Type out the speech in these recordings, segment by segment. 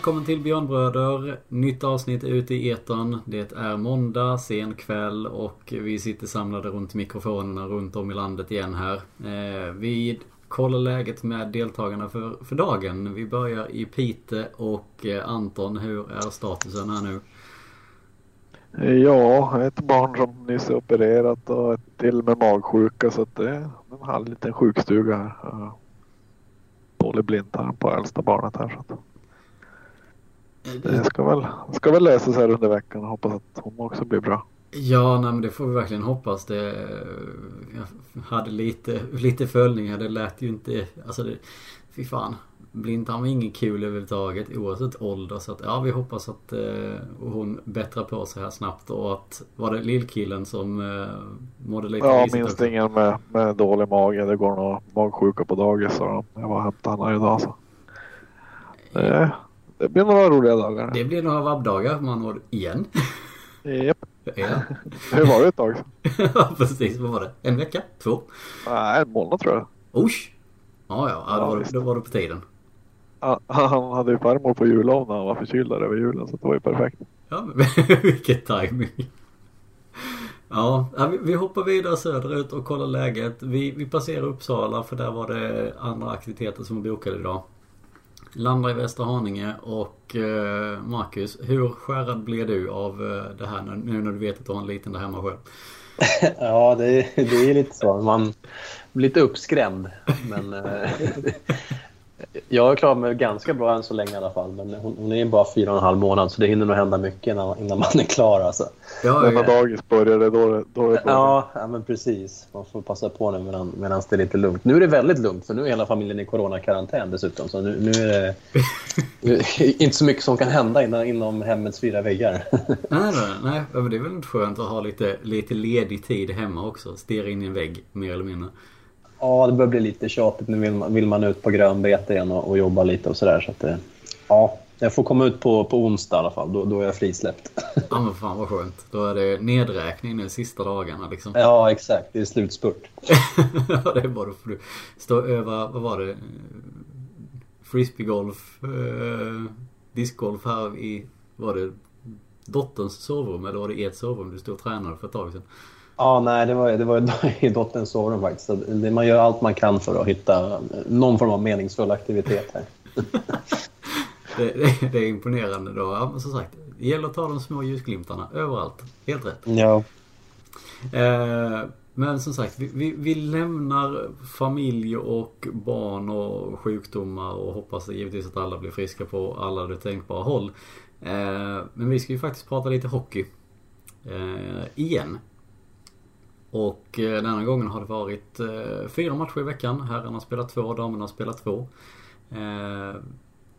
Välkommen till Björnbröder. Nytt avsnitt ute i etern. Det är måndag, sen kväll och vi sitter samlade runt mikrofonerna runt om i landet igen här. Eh, vi kollar läget med deltagarna för, för dagen. Vi börjar i Pite och eh, Anton, hur är statusen här nu? Eh, ja, ett barn som nyss är opererat och ett till med magsjuka så att det är en halv liten sjukstuga här. Dålig blindtarm på äldsta barnet här. Så att det ska väl, ska väl läsas här under veckan och hoppas att hon också blir bra. Ja, nej, men det får vi verkligen hoppas. Det, jag hade lite, lite följningar. Det lät ju inte... Alltså, det, fy fan. Blindtarm är inget kul överhuvudtaget oavsett ålder. Så att, ja, vi hoppas att eh, hon bättrar på sig här snabbt och att var det lillkillen som eh, mådde lite Ja, minst ingen med, med dålig mage. Det går nog magsjuka på dagis. Så jag var och hämtade henne idag så. Det, det blir några roliga dagar. Det blir några vabbdagar man år igen. Japp. Ja. Det var det ett tag ja, precis. Vad var det? En vecka? Två? Nej, en månad tror jag. Usch! Ja, ja. ja, då, var, det, då var det på tiden. Han hade ju farmor på jullov när han var förkyld över julen så det var ju perfekt. Ja, men vilket timing. Ja, vi, vi hoppar vidare söderut och kollar läget. Vi, vi passerar Uppsala för där var det andra aktiviteter som var bokade idag. Landar i Västra Haninge och eh, Marcus, hur skärrad blir du av eh, det här nu när du vet att du har en liten där hemma själv? ja, det, det är lite så. Man blir lite uppskrämd. Men eh, jag har klarat mig ganska bra än så länge i alla fall. Men hon, hon är bara fyra och en halv månad så det hinner nog hända mycket innan, innan man är klar. Alltså. Ja, när ja. dagis börjar det då, då är det ja, ja, men precis. Man får passa på nu medan, medan det är lite lugnt. Nu är det väldigt lugnt för nu är hela familjen i coronakarantän dessutom. Så nu, nu är det inte så mycket som kan hända inom, inom hemmets fyra väggar. nej, nej, nej, men det är väl inte skönt att ha lite, lite ledig tid hemma också. Stirra in i en vägg mer eller mindre. Ja, det börjar bli lite tjatigt. Nu vill man, vill man ut på grönbete igen och, och jobba lite och sådär. Så att, ja, jag får komma ut på, på onsdag i alla fall. Då, då är jag frisläppt. Ja, men fan vad skönt. Då är det nedräkning nu sista dagarna liksom. Ja, exakt. Det är slutspurt. ja, det är bara för du stå över, vad var det? Frisbeegolf, eh, discgolf här i, var det dotterns sovrum eller var det ert sovrum du stod och tränade för ett tag sedan? Ja, nej, det var, det var i dotterns sovrum faktiskt. Så det, man gör allt man kan för att hitta någon form av meningsfull aktivitet här. det, det, det, är imponerande då. Ja, men som sagt, det gäller att ta de små ljusglimtarna överallt. Helt rätt. Ja. Eh, men som sagt, vi, vi, vi, lämnar familj och barn och sjukdomar och hoppas givetvis att alla blir friska på alla de tänkbara håll. Eh, men vi ska ju faktiskt prata lite hockey. Eh, igen. Och eh, denna gången har det varit eh, fyra matcher i veckan. Herrarna har spelat två, damerna har spelat två. Eh,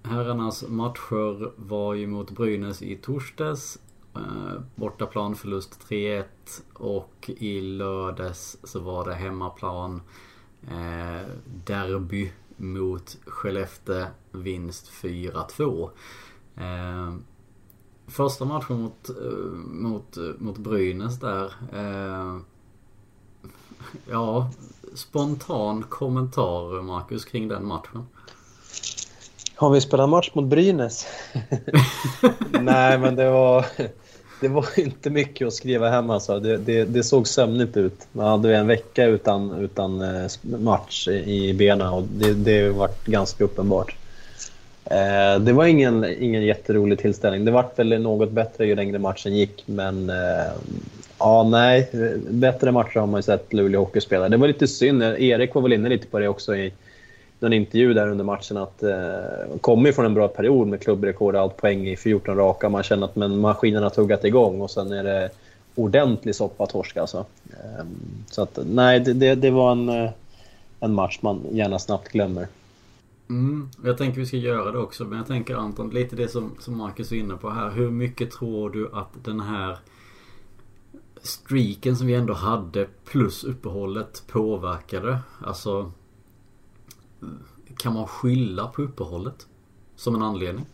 herrarnas matcher var ju mot Brynäs i torsdags. Bortaplan förlust 3-1 och i lördags så var det hemmaplan derby mot Skellefteå vinst 4-2. Första matchen mot, mot, mot Brynäs där Ja, spontan kommentar Marcus kring den matchen. Har vi spelat match mot Brynäs? Nej, men det var, det var inte mycket att skriva hem alltså. Det, det, det såg sömnigt ut. Man hade en vecka utan, utan eh, match i benen och det, det var ganska uppenbart. Eh, det var ingen, ingen jätterolig tillställning. Det var väl något bättre ju längre matchen gick, men eh, Ja, nej. Bättre matcher har man ju sett Luleå Hockey spela. Det var lite synd. Erik var väl inne lite på det också i någon intervju där under matchen. att eh, kommer från en bra period med klubbrekord och allt poäng i 14 raka. Man känner att men maskinen har tuggat igång och sen är det ordentlig soppatorsk alltså. Eh, så att nej, det, det, det, var en, eh, en match man gärna snabbt glömmer. Mm, jag tänker vi ska göra det också. Men jag tänker Anton, lite det som, som Marcus är inne på här. Hur mycket tror du att den här streaken som vi ändå hade plus uppehållet påverkade? Alltså kan man skylla på uppehållet som en anledning?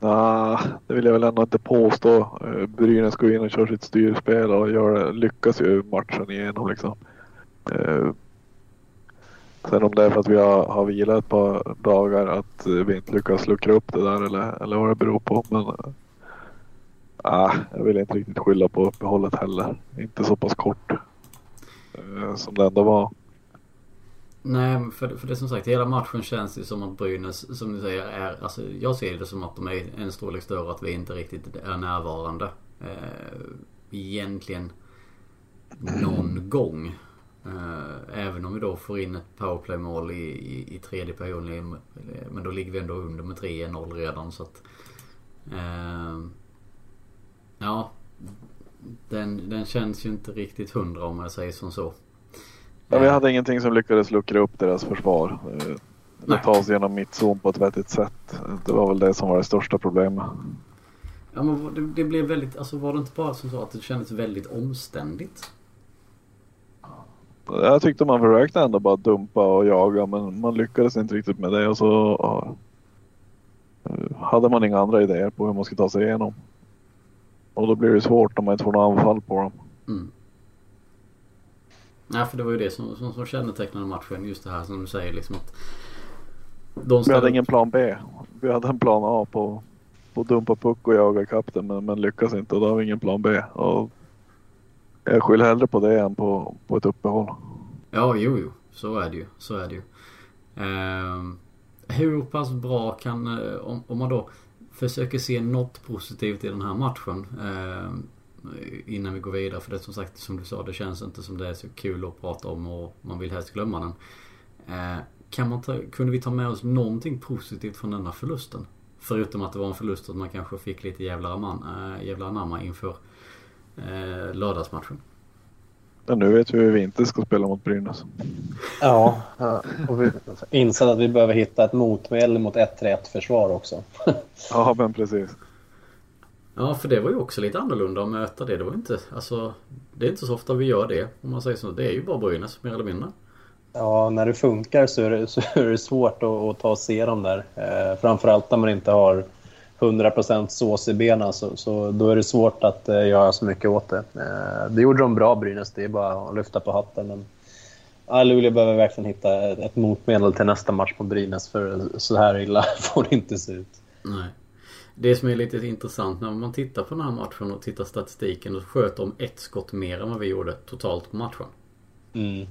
Nej, det vill jag väl ändå inte påstå. Eh, Brynäs går in och kör sitt styrspel och gör, lyckas ju matchen igenom liksom. Eh, Sen om det är för att vi har, har vilat ett par dagar att eh, vi inte lyckas luckra upp det där eller, eller vad det beror på. Men Ah, jag vill inte riktigt skylla på uppehållet heller. Inte så pass kort eh, som det ändå var. Nej, för, för det som sagt, hela matchen känns ju som att Brynäs, som du säger, är... Alltså, jag ser det som att de är en storlek större, att vi inte riktigt är närvarande. Eh, egentligen någon gång. Eh, även om vi då får in ett powerplay-mål i, i, i tredje perioden. Men då ligger vi ändå under med 3-0 redan så att... Eh, ja. Den, den känns ju inte riktigt hundra om jag säger som så. Ja, vi hade ingenting som lyckades luckra upp deras försvar. Eh, Nej. ta oss igenom mittzon på ett vettigt sätt. Det var väl det som var det största problemet. Ja men det, det blev väldigt, alltså var det inte bara som så att det kändes väldigt omständigt? Jag tyckte man försökte ändå bara dumpa och jaga men man lyckades inte riktigt med det och så ja, eh, hade man inga andra idéer på hur man ska ta sig igenom. Och då blir det svårt om man inte får något anfall på dem. Mm. Nej för det var ju det som, som, som kännetecknade matchen. Just det här som du säger liksom att... De Vi ställde hade ingen plan B. Vi hade en plan A på, på dumpa puck och jaga kapten men, men lyckas inte och då har vi ingen plan B. Och jag skyller hellre på det än på, på ett uppehåll. Ja, jo, jo. Så är det ju. Så är det ju. Ehm, hur pass bra kan, eh, om, om man då försöker se något positivt i den här matchen eh, innan vi går vidare. För det som sagt, som du sa, det känns inte som det är så kul att prata om och man vill helst glömma den. Eh, kan man ta, kunde vi ta med oss någonting positivt från denna förlusten? Förutom att det var en förlust att man kanske fick lite jävlar eh, jävla anamma inför eh, lördagsmatchen. Men nu vet vi hur vi inte ska spela mot Brynäs. Ja, och vi insett att vi behöver hitta ett motmedel mot 1-3-1 försvar också. Ja men precis. Ja, för det var ju också lite annorlunda att möta det. Det var inte, alltså, det är inte så ofta vi gör det. Om man säger så. Det är ju bara Brynäs, mer eller mindre. Ja, när det funkar så är det, så är det svårt att, att ta och se dem där. Eh, framförallt när man inte har 100% sås i benen så, så då är det svårt att eh, göra så mycket åt det. Eh, det gjorde de bra, Brynäs. Det är bara att lyfta på hatten. Men ja, Luleå behöver verkligen hitta ett, ett motmedel till nästa match mot Brynäs för så här illa får det inte se ut. Nej. Det som är lite intressant när man tittar på den här matchen och tittar statistiken och sköt de ett skott mer än vad vi gjorde totalt på matchen. Mm.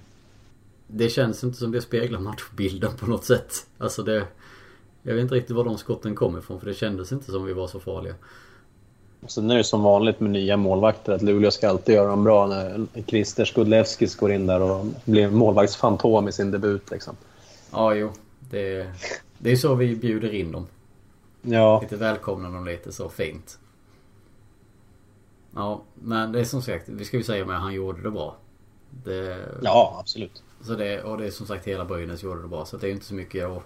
Det känns inte som det speglar matchbilden på något sätt. Alltså det... Jag vet inte riktigt var de skotten kom ifrån för det kändes inte som vi var så farliga. Sen är det som vanligt med nya målvakter att Luleå ska alltid göra dem bra när Christer Skudlevskis går in där och blir målvaktsfantom i sin debut. Liksom. Ja, jo. Det, det är så vi bjuder in dem. Ja, Lite välkomnar dem lite så fint. Ja, men det är som sagt, vi ska ju säga med att han gjorde det bra. Det, ja absolut. Så det, och det är som sagt hela Brynäs gjorde det bra. Så det är inte så mycket att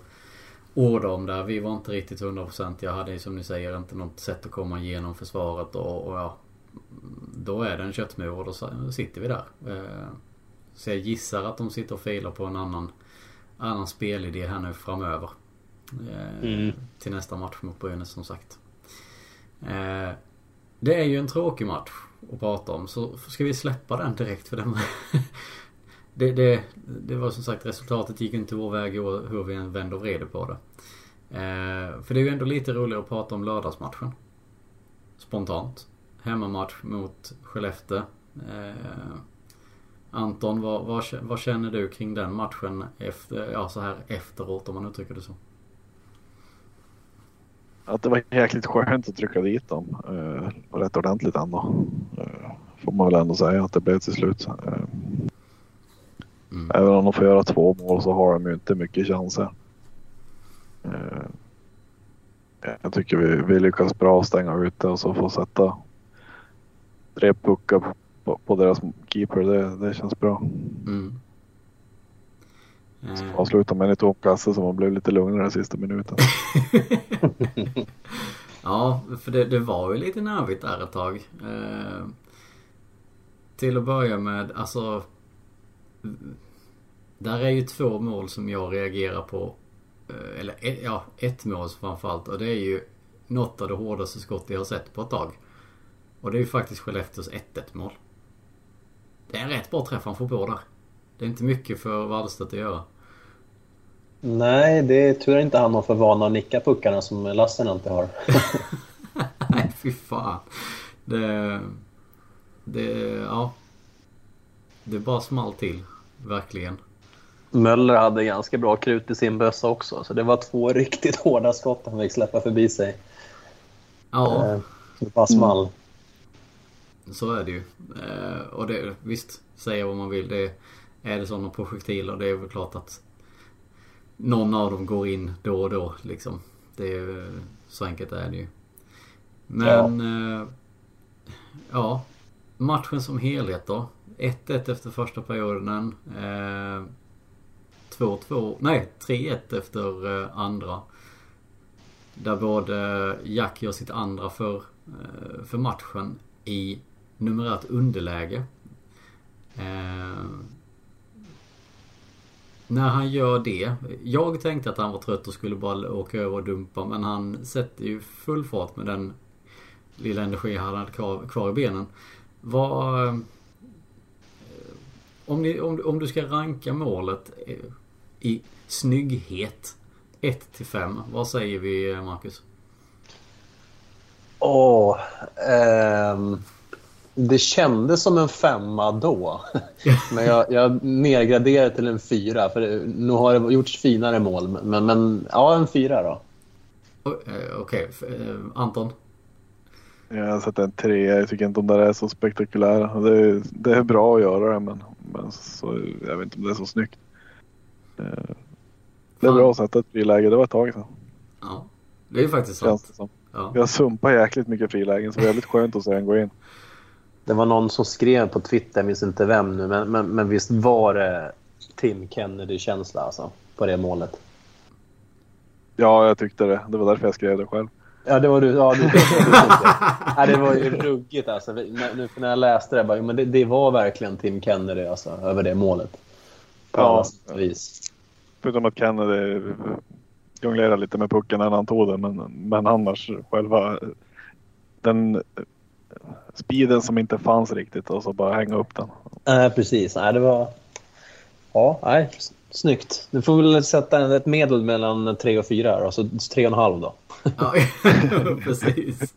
orda om där. Vi var inte riktigt 100%. Jag hade som ni säger inte något sätt att komma igenom försvaret och, och ja. Då är det en köttmur och då sitter vi där. Eh, Så jag gissar att de sitter och filar på en annan, annan spelidé här nu framöver. Eh, Mm. Till nästa match mot Brynäs som sagt. Eh, Det är ju en tråkig match att prata om så ska vi släppa den direkt för den det, det, det var som sagt resultatet gick inte vår väg hur vi än vände och vred på det. Eh, för det är ju ändå lite roligare att prata om lördagsmatchen. Spontant. Hemmamatch mot Skellefteå. Eh, Anton, vad, vad, vad känner du kring den matchen efter, ja, så här efteråt om man uttrycker det så? Att det var jäkligt skönt att trycka dit dem. Eh, rätt ordentligt ändå. Eh, får man väl ändå säga att det blev till slut. Eh, Mm. även om de får göra två mål så har de ju inte mycket chanser. Eh, jag tycker vi, vi lyckas bra stänga ute och så få sätta tre puckar på, på deras keeper. Det, det känns bra. Mm. Eh, Avsluta med en tom kasse så man blev lite lugnare sista minuten. Ja, för det, det var ju lite nervigt där ett tag. Eh, till att börja med, alltså... Där är ju två mål som jag reagerar på. Eh, eller ja, ett mål framförallt. Och det är ju något av det hårdaste skott jag har sett på ett tag. Och det är ju faktiskt Skellefteås 1-1 mål. Det är en rätt bra träff han får på där. Det är inte mycket för Wallstedt att göra. Nej, det är tur inte han har för vana att nicka puckarna som Lassen alltid har. Nej, fy fan. Det... Det... Ja. Det bara small till. Verkligen. Möller hade ganska bra krut i sin bössa också, så det var två riktigt hårda skott han fick släppa förbi sig. Ja. Eh, Det bara small. Så är det ju. Eh, och det, visst, säga vad man vill. Det, är det sådana projektiler, det är väl klart att någon av dem går in då och då liksom. Det är så enkelt är det ju. Men, ja. ja. Matchen som helhet då. 1-1 efter första perioden. Eh, 2-2, nej 3-1 efter eh, andra. Där både Jack gör sitt andra för, eh, för matchen i numerärt underläge. Eh, när han gör det. Jag tänkte att han var trött och skulle bara åka över och dumpa men han sätter ju full fart med den lilla energi han hade kvar, kvar i benen. Vad... Eh, om, ni, om, om du ska ranka målet i snygghet 1 till 5. Vad säger vi Marcus? Åh, ehm, det kändes som en femma då. Men jag, jag nedgraderar till en fyra. För nu har det gjorts finare mål. Men, men ja, en fyra då. Okej, okay. uh, Anton? Jag har sett en trea. Jag tycker inte de där är så spektakulära. Det är, det är bra att göra det men, men så, jag vet inte om det är så snyggt. Det är bra att sätta ett friläge. Det var ett tag sedan. Ja, det är ju faktiskt sant. Ja. Jag sumpar jäkligt mycket frilägen så det var väldigt skönt att se en gå in. Det var någon som skrev på Twitter, jag minns inte vem nu, men, men, men visst var det Tim Kennedy-känsla alltså, på det målet? Ja, jag tyckte det. Det var därför jag skrev det själv. Ja, det var du. Ja, du, ja, det var ju ruggigt alltså. Nu när jag läste det, bara, men det, det var verkligen Tim Kennedy alltså, över det målet. På ja, vis. Förutom att Kennedy jonglerade lite med pucken när han tog den. Men, men annars själva den speeden som inte fanns riktigt och så bara hänga upp den. Nej, äh, precis. Nej, det var... Ja, nej, snyggt. Du får väl sätta ett medel mellan 3 och 4 här, alltså 3,5 då. Ja, precis.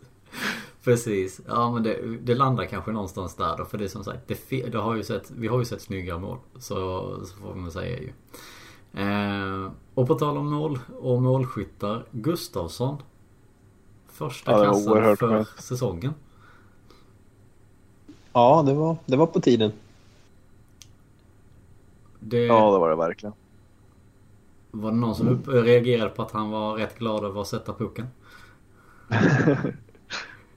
Precis. Ja men det, det, landar kanske någonstans där då. För det är som sagt, det, det har ju sett, vi har ju sett snygga mål. Så, så får man säga ju. Eh, och på tal om mål och målskyttar. Gustavsson. Första ja, kassan för med. säsongen. Ja, det var, det var på tiden. Det... Ja, det var det verkligen. Var det någon som upp, reagerade på att han var rätt glad över att sätta pucken?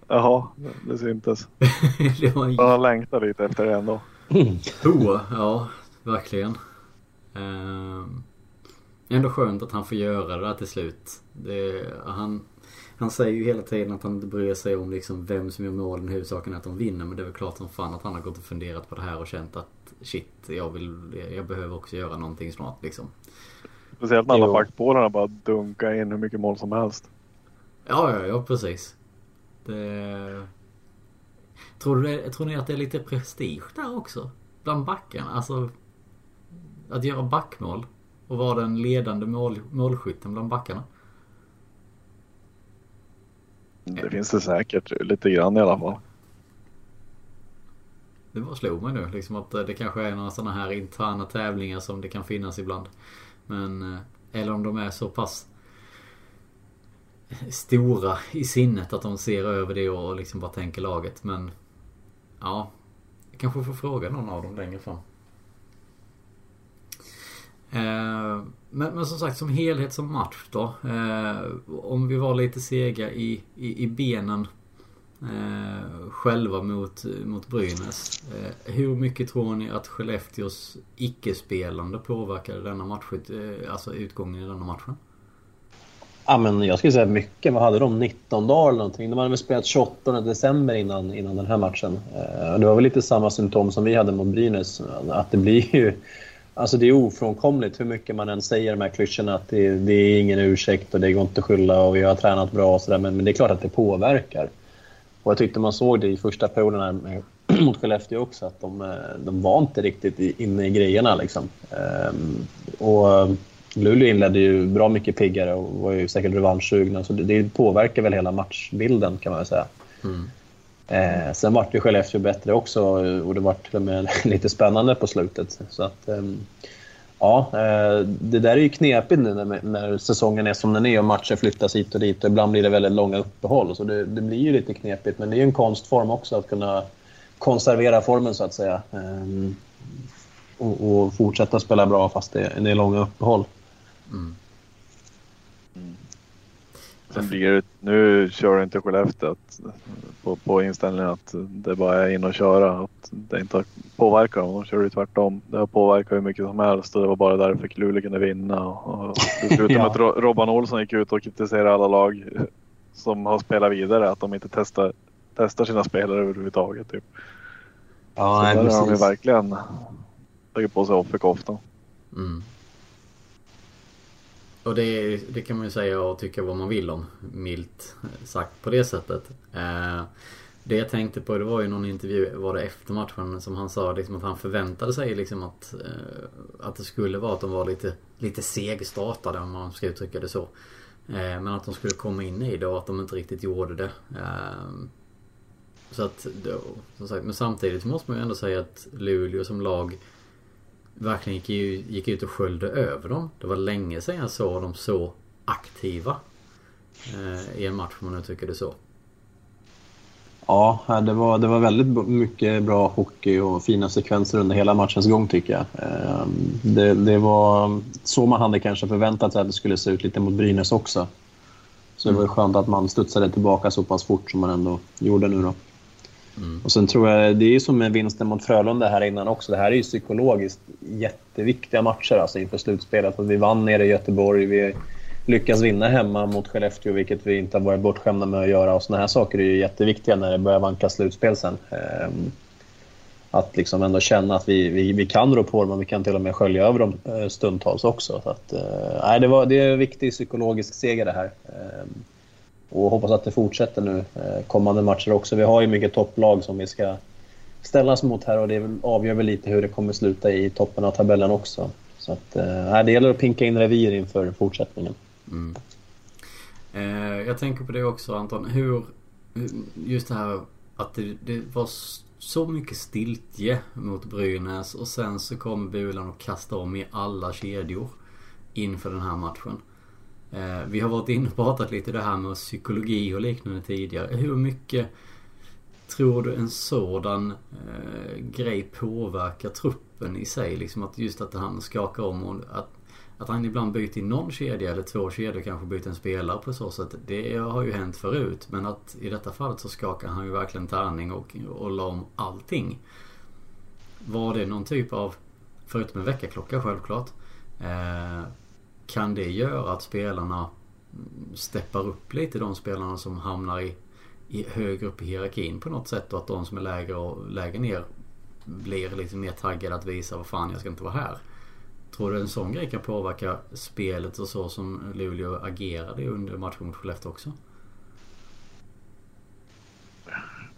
Jaha, det syntes. det var... Han längtar lite efter det ändå. Oh, ja, verkligen. Uh, ändå skönt att han får göra det där till slut. Det, han, han säger ju hela tiden att han inte bryr sig om liksom vem som gör målen. Huvudsaken är att de vinner. Men det är väl klart som fan att han har gått och funderat på det här och känt att shit, jag, vill, jag behöver också göra någonting snart liksom. Speciellt när alla fackbollarna bara dunkar in hur mycket mål som helst. Ja, ja, ja precis. Det... Tror, du tror ni att det är lite prestige där också? Bland backarna? Alltså att göra backmål och vara den ledande mål, målskytten bland backarna? Det finns det säkert lite grann i alla fall. Det bara slog mig nu liksom att det kanske är några sådana här interna tävlingar som det kan finnas ibland. Men, eh, eller om de är så pass stora i sinnet att de ser över det och liksom bara tänker laget. Men ja, jag kanske får fråga någon av dem längre fram. Eh, men, men, som sagt som helhet som match då. Eh, om vi var lite sega i, i, i benen eh, själva mot, mot Brynäs. Eh, hur mycket tror ni att Skellefteås icke-spelande påverkade denna match, eh, alltså utgången i denna matchen? Ja, men jag skulle säga mycket. Vad hade de? 19 dagar eller någonting? De hade väl spelat 28 december innan, innan den här matchen. Eh, det var väl lite samma symptom som vi hade mot Brynäs. Att det blir ju Alltså det är ofrånkomligt hur mycket man än säger de här klyschorna att det, det, är ingen ursäkt och det går inte att skylla och vi har tränat bra och sådär. Men, men, det är klart att det påverkar. Och jag tyckte man såg det i första perioden mot Skellefteå också att de, eh, de var inte riktigt inne i grejerna liksom. Ehm, och eh, Luleå inledde ju bra mycket piggare och var ju säkert revanschsugna. Så det, det påverkar väl hela matchbilden kan man säga. Mm. Eh, sen vart ju Skellefteå bättre också och det vart till och med lite spännande på slutet. Så att, eh, ja, eh, det där är ju knepigt nu när, när, säsongen är som den är och matcher flyttas hit och dit. Och ibland blir det väldigt långa uppehåll, så det, det blir ju lite knepigt. Men det är ju en konstform också att kunna konservera formen så att säga. Eh, och, och, fortsätta spela bra fast det, det är långa uppehåll. Mm. Sen blir det, nu kör inte Skellefteå på, på inställningen att det bara är in och köra. Att det inte påverkar dem. De kör ju tvärtom. Det har påverkat hur mycket som helst och det var bara därför Luleå kunde vinna. Och det slutade med att Robban Olsson gick ut och kritiserade alla lag som har spelat vidare att de inte testar, testar sina spelare överhuvudtaget. Typ. Ja, Så nej, där har de verkligen tagit på sig offerkoftan. Mm. Och det, det, kan man ju säga och tycka vad man vill om, milt sagt på det sättet. Eh, det jag tänkte på det var ju någon intervju, var det efter matchen, som han sa liksom att han förväntade sig liksom att, eh, att det skulle vara att de var lite, lite segstartade om man ska uttrycka det så. Eh, men att de skulle komma in i det och att de inte riktigt gjorde det. Eh, så att, då, som sagt, men samtidigt måste man ju ändå säga att Luleå som lag verkligen gick, gick ut och sköljde över dem. Det var länge sedan jag såg dem så aktiva eh, i en match om man nu tycker det så. Ja, det var, det var väldigt mycket bra hockey och fina sekvenser under hela matchens gång tycker jag. Ehm, det, det var så man hade kanske förväntat sig att det skulle se ut lite mot Brynäs också. Så det var skönt att man studsade tillbaka så pass fort som man ändå gjorde nu då. Mm. Och sen tror jag, det är ju som med vinsten mot Frölunda här innan också. Det här är ju psykologiskt jätteviktiga matcher alltså inför slutspelet. Att vi vann nere i Göteborg, vi lyckas vinna hemma mot Skellefteå, vilket vi inte har varit bortskämda med att göra. Och såna här saker är ju jätteviktiga när det börjar vanka slutspel sen. Ehm, att liksom ändå känna att vi, vi, vi kan rå på dem och vi kan till och med skölja över dem eh, stundtals också. Så att, eh, nej, det, var, det är en viktig psykologisk seger det här. Ehm, och hoppas att det fortsätter nu eh, kommande matcher också. Vi har ju mycket topplag som vi ska ställas mot här och det avgör väl lite hur det kommer sluta i toppen av tabellen också. Så att, eh, det gäller att pinka in revir inför fortsättningen. Mm. Eh, jag tänker på det också Anton. Hur, just det här att det, det, var så mycket stiltje mot Brynäs och sen så kom Bulan och kastade om i alla kedjor inför den här matchen. Eh, vi har varit inne och pratat lite det här med psykologi och liknande tidigare. Hur mycket tror du en sådan eh, grej påverkar truppen i sig? Liksom att just att han skakar om och att, att han ibland byter i någon kedja eller två kedjor kanske byter en spelare på så sätt. Det har ju hänt förut. Men att i detta fallet så skakar han ju verkligen tärning och, och la om allting. Var det någon typ av, förutom en väckarklocka självklart, eh, kan det göra att spelarna steppar upp lite, de spelarna som hamnar i, i högre upp i hierarkin på något sätt och att de som är lägre och lägre ner blir lite mer taggade att visa vad fan jag ska inte vara här. Tror du en sån grej kan påverka spelet och så som Luleå agerade under matchen mot Skellefteå också?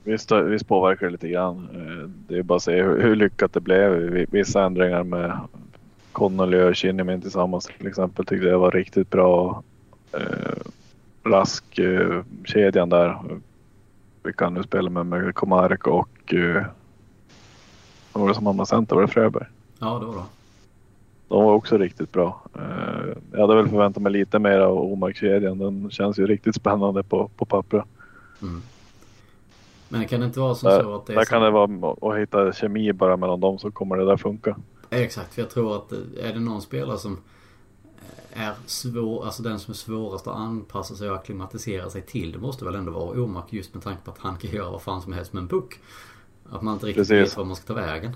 Visst, visst påverkar det lite grann. Eh, det är bara att se hur, hur lyckat det blev. Vissa ändringar med Connolly och Kinnimin tillsammans till exempel tyckte jag var riktigt bra. Eh, rask eh, där. Vi kan nu spela med, med Komarek och eh, vad var det som andra center? Var det Fröberg? Ja, det var det. De var också riktigt bra. Eh, jag hade väl förväntat mig lite mer av Omark-kedjan. Den känns ju riktigt spännande på, på pappret. Mm. Men kan det inte vara som där, så att det är Där så... kan det vara att hitta kemi bara mellan dem så kommer det där funka. Exakt, för jag tror att är det någon spelare som är svår, alltså den som är svårast att anpassa sig och acklimatisera sig till. Det måste väl ändå vara Omark just med tanke på att han kan göra vad fan som helst med en puck. Att man inte riktigt Precis. vet var man ska ta vägen.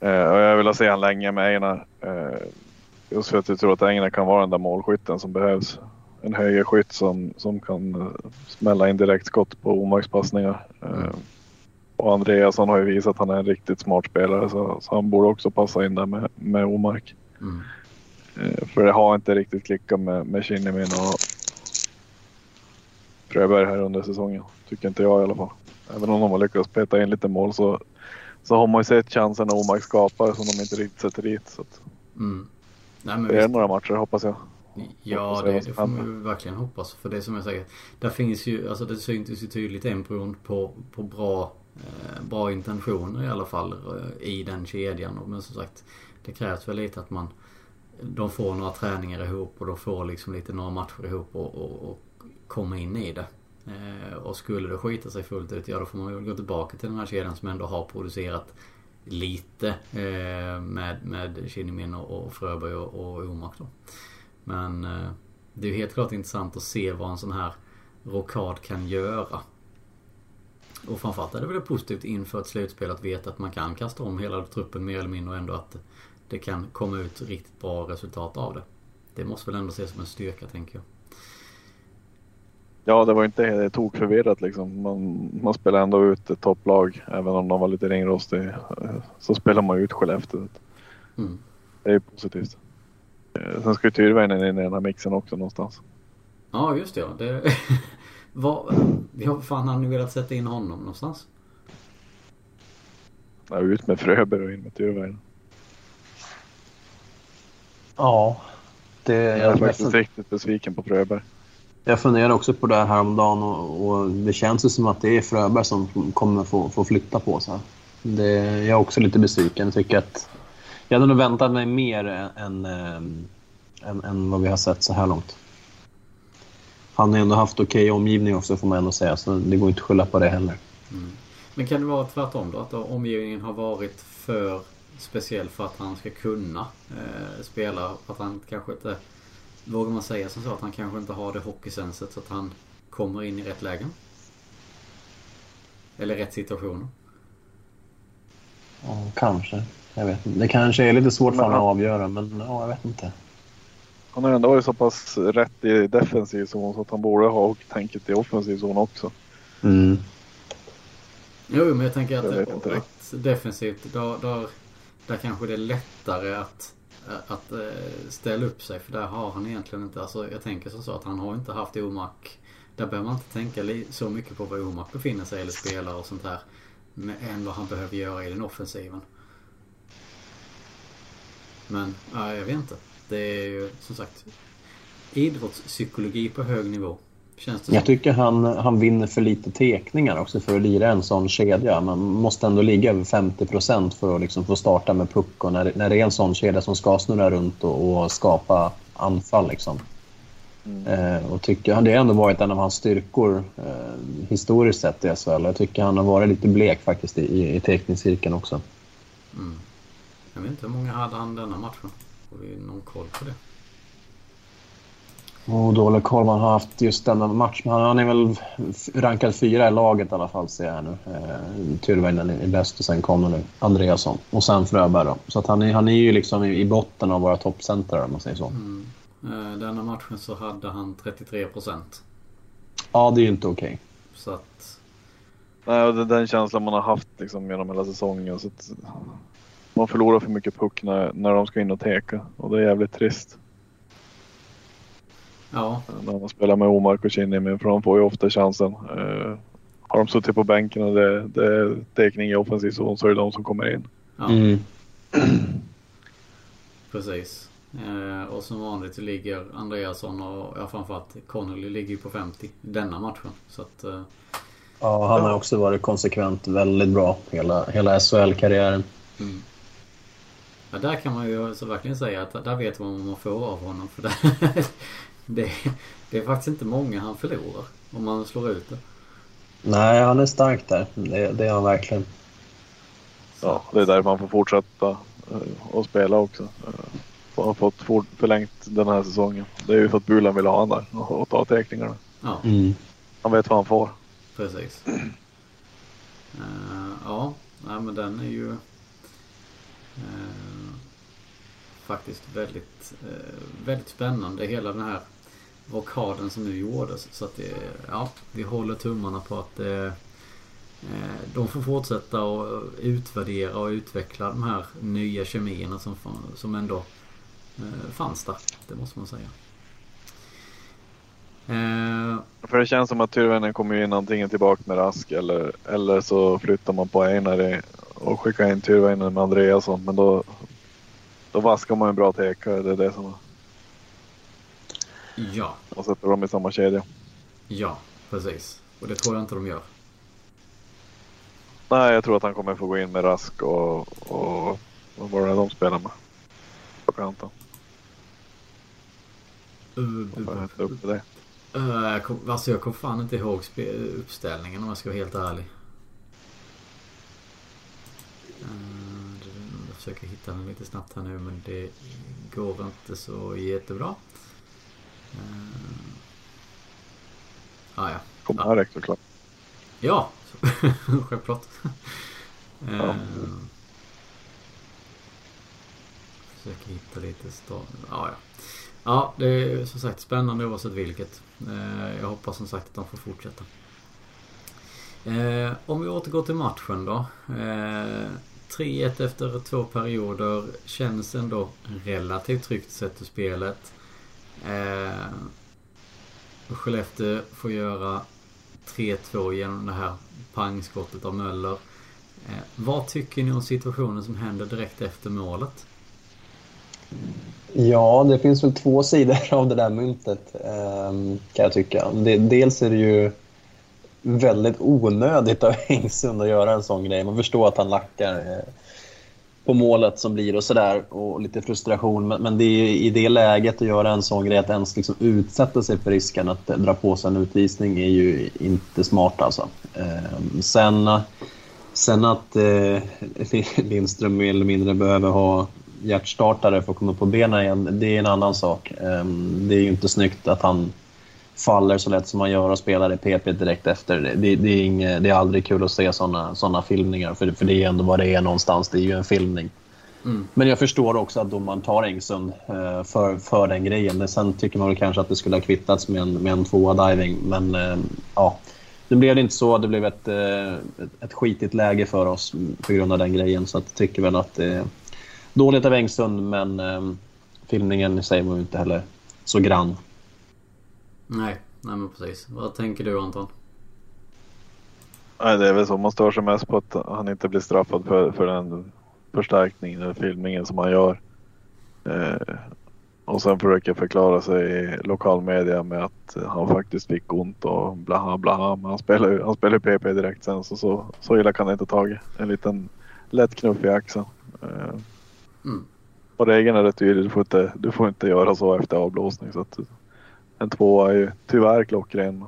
Eh, och jag vill ha se han länge med Einar. Eh, just för att jag tror att Einar kan vara den där målskytten som behövs. En högerskytt som, som kan eh, smälla in direktskott på Omarks passningar. Mm. Och Andreasson har ju visat att han är en riktigt smart spelare så, så han borde också passa in där med, med Omark. Mm. Eh, för det har inte riktigt klickat med, med Kinnimin och Fröberg här under säsongen. Tycker inte jag i alla fall. Även om de har lyckats peta in lite mål så, så har man ju sett chansen när Omark skapar som de inte riktigt sätter dit. Så mm. Nej, men Det är visst. några matcher hoppas jag. Ja, Hoppas det, jag det får man ju verkligen hoppas. För det som jag säger. Där finns ju, alltså det syntes ju tydligt embryon på, på bra, Eh, bra intentioner i alla fall eh, i den kedjan. Men som sagt, det krävs väl lite att man de får några träningar ihop och de får liksom lite några matcher ihop och, och, och komma in i det. Eh, och skulle det skita sig fullt ut, ja då får man väl gå tillbaka till den här kedjan som ändå har producerat lite eh, med, med Kinnimin och, och Fröberg och, och Omark då. Men eh, det är ju helt klart intressant att se vad en sån här rockad kan göra. Och framförallt är det väl positivt inför ett slutspel att veta att man kan kasta om hela truppen mer eller mindre och ändå att det kan komma ut riktigt bra resultat av det. Det måste väl ändå ses som en styrka tänker jag. Ja, det var inte tokförvirrat liksom. Man, man spelar ändå ut ett topplag. Även om de var lite ringrostiga eh, så spelar man ut Skellefteå. Mm. Det är ju positivt. Eh, Sen ska ju Tyrväinen in i den här mixen också någonstans. Ja just det ja. Det, vad, ja, fan har ni velat sätta in honom någonstans? Ja, ut med Fröberg och in med Tyrväinen. Ja. Det, Jag är jag, jag, faktiskt riktigt besviken på Fröberg. jag funderar också på det här häromdagen och, och det känns ju som att det är Fröberg som kommer få, få flytta på sig. Det, jag är också lite besviken. Jag tycker att jag hade nog väntat mig mer än, än, än, än vad vi har sett så här långt. Han har ändå haft okej omgivning också får man ändå säga, så det går inte att skylla på det heller. Mm. Men kan det vara tvärtom då? Att då omgivningen har varit för speciell för att han ska kunna eh, spela? Att han kanske inte... Vågar man säga som så att han kanske inte har det hockeysenset så att han kommer in i rätt lägen? Eller rätt situationer? Ja, kanske. Jag vet inte. Det kanske är lite svårt för honom att avgöra, men ja, jag vet inte. Han har ändå varit så pass rätt i defensiv zon så att han borde ha tänket i offensiv zon också. Mm. Jo, men jag tänker att, Jag att defensivt, där, där, där kanske det är lättare att, att eh, ställa upp sig. För där har han egentligen inte, alltså jag tänker som så att han har inte haft Omark. Där behöver man inte tänka så mycket på var Omark befinner sig eller spelar och sånt där. Men än vad han behöver göra i den offensiven. Men, ja, jag vet inte. Det är ju som sagt idrottspsykologi på hög nivå. Känns det Jag tycker han, han vinner för lite tekningar också för att lira en sån kedja. Man måste ändå ligga över 50 procent för att liksom få starta med puck. Och när, när det är en sån kedja som ska snurra runt och, och skapa anfall. Liksom. Mm. Eh, och tycker, det har ändå varit en av hans styrkor eh, historiskt sett i SHL. Jag tycker han har varit lite blek faktiskt i, i, i teckningscirkeln också. Mm. Jag vet inte hur många hade han denna matchen? Får vi någon koll på det? Och dålig koll man har haft just denna match. Men han, är väl rankad fyra i laget i alla fall ser jag nu. Eh, Tyrväinen är bäst och sen kommer nu Andreasson. Och sen Fröberg då. Så att han, är, han är ju liksom i, i botten av våra toppcentrar om man säger så. Mm. Eh, Denna matchen så hade han 33%. Ja, det är ju inte okej. Så att... Nej, och det är den känslan man har haft liksom genom hela säsongen. Så att man förlorar för mycket puck när, när de ska in och teka. Och det är jävligt trist. Ja, När man spelar med Omark och Kinnimin för de får ju ofta chansen. Eh, har de suttit på bänken och det, det är tekning i offensiv zon så är det de som kommer in. ja Mm. precis. Eh, och som vanligt så ligger Andreasson och ja, framförallt Connolly ligger ju på 50 denna matchen. Så att... Eh, Ja, han har också varit konsekvent väldigt bra hela, hela SHL-karriären. mm. Ja, där kan man ju så verkligen säga att där vet man vad man får av honom. För det, det, det är faktiskt inte många han förlorar om man slår ut det. Nej, han är stark där. Det, det är han verkligen. Ja, det är därför man får fortsätta eh, och spela också. Eh, och har fått förlängt den här säsongen. Det är ju för att Bulan vill ha han där och, ta teckningarna. Ja, Mm. Han vet vad han får. precis. Eh, ja, nej, men den är ju eh, faktiskt väldigt, eh, väldigt spännande. Hela den här rockaden som nu gjordes. Så att det, ja, vi håller tummarna på att eh, eh de får fortsätta och utvärdera och utveckla de här nya kemierna som, som ändå eh, fanns där. Det måste man säga. Eh, För det känns som att Tyrvännen kommer in antingen tillbaka med Rask eller, eller så flyttar man på Einari och skickar in Tyrvännen med Andreasson. Men då, då vaskar man en bra tekare. Det är det som... Ja, Och sätter dem i samma kedja. ja, precis. Och det tror jag inte de gör. Nej, jag tror att han kommer få gå in med Rask och... och vad var det de spelar med? På kanten. Uh, jag hämta upp det. Uh, jag kom, alltså jag kom fan inte ihåg uppställningen om jag ska vara helt ärlig. Uh, försöker hitta den lite snabbt här nu men det går inte så jättebra. Uh, ah, ja. Kommer Ja. här rätt såklart. Ja, självklart. Ja. Eh, Försöker hitta lite stad. Ja, ja. ja, det är som sagt spännande oavsett vilket. Eh, Jag hoppas som sagt att de får fortsätta. Eh, Om vi återgår till matchen då. Eh, 3-1 efter två perioder. Känns ändå relativt tryggt sett ur spelet. Eh, Skellefteå får göra 3-2 genom det här pangskottet av Möller. Eh, vad tycker ni om situationen som händer direkt efter målet? Ja, det finns väl två sidor av det där myntet eh, kan jag tycka. Dels är det ju väldigt onödigt av Engsund att göra en sån grej. Man förstår att han lackar eh, på målet som blir och sådär och lite frustration. Men, men det är i det läget att göra en sån grej, att ens liksom utsätta sig för risken att eh, dra på sig en utvisning är ju inte smart alltså. Ehm, sen, sen att eh, Lindström mer eller mindre behöver ha hjärtstartare för att komma på benen igen, det är en annan sak. Ehm, det är ju inte snyggt att han faller så lätt som han gör och spelar i PP direkt efter. Det, det, är, inget, det är aldrig kul att se såna, såna filmningar, för, för det är ändå vad det är någonstans. Det är ju en filmning. Mm. Men jag förstår också att domaren tar Engsund eh, för, för den grejen. Men sen tycker man väl kanske att det skulle ha kvittats med en, med en tvåa diving. Men eh, ja, nu blev det inte så. Det blev ett, eh, ett, skitigt läge för oss på grund av den grejen. Så jag tycker väl att det är dåligt av Engsund, men filmningen i sig var ju inte heller så grann. Nej, nej men precis. Vad tänker du Anton? Nej, det är väl så. Man stör sig mest på att han inte blir straffad för, för den förstärkningen eller filmningen som han gör. Eh, och sen försöker förklara sig i lokalmedia med att han faktiskt fick ont och blaha blaha. Men han spelar ju han spelar PP direkt sen så, så, så illa kan det inte tagit. En liten lätt knuff i axeln. Eh, Mm. och regeln är rätt tydlig. Du får, inte, du får inte göra så efter avblåsning. Så att en tvåa är ju tyvärr klockren.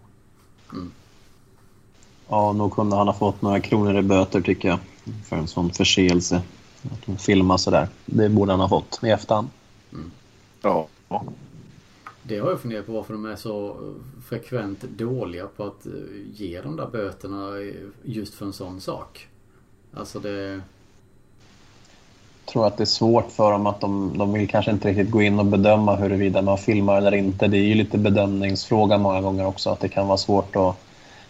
Ja, nog kunde han ha fått några kronor i böter tycker jag. För en sån förseelse. Att de filmar sådär. Det borde han ha fått i efterhand. Ja. ja. Det har jag funderat på varför de är så frekvent dåliga på att eh, ge de där böterna eh, just för en sån sak. Alltså det... Jag tror att det är svårt för dem att de, de vill kanske inte riktigt gå in och bedöma huruvida man filmar eller inte. Det är ju lite bedömningsfråga många gånger också. Att det kan vara svårt att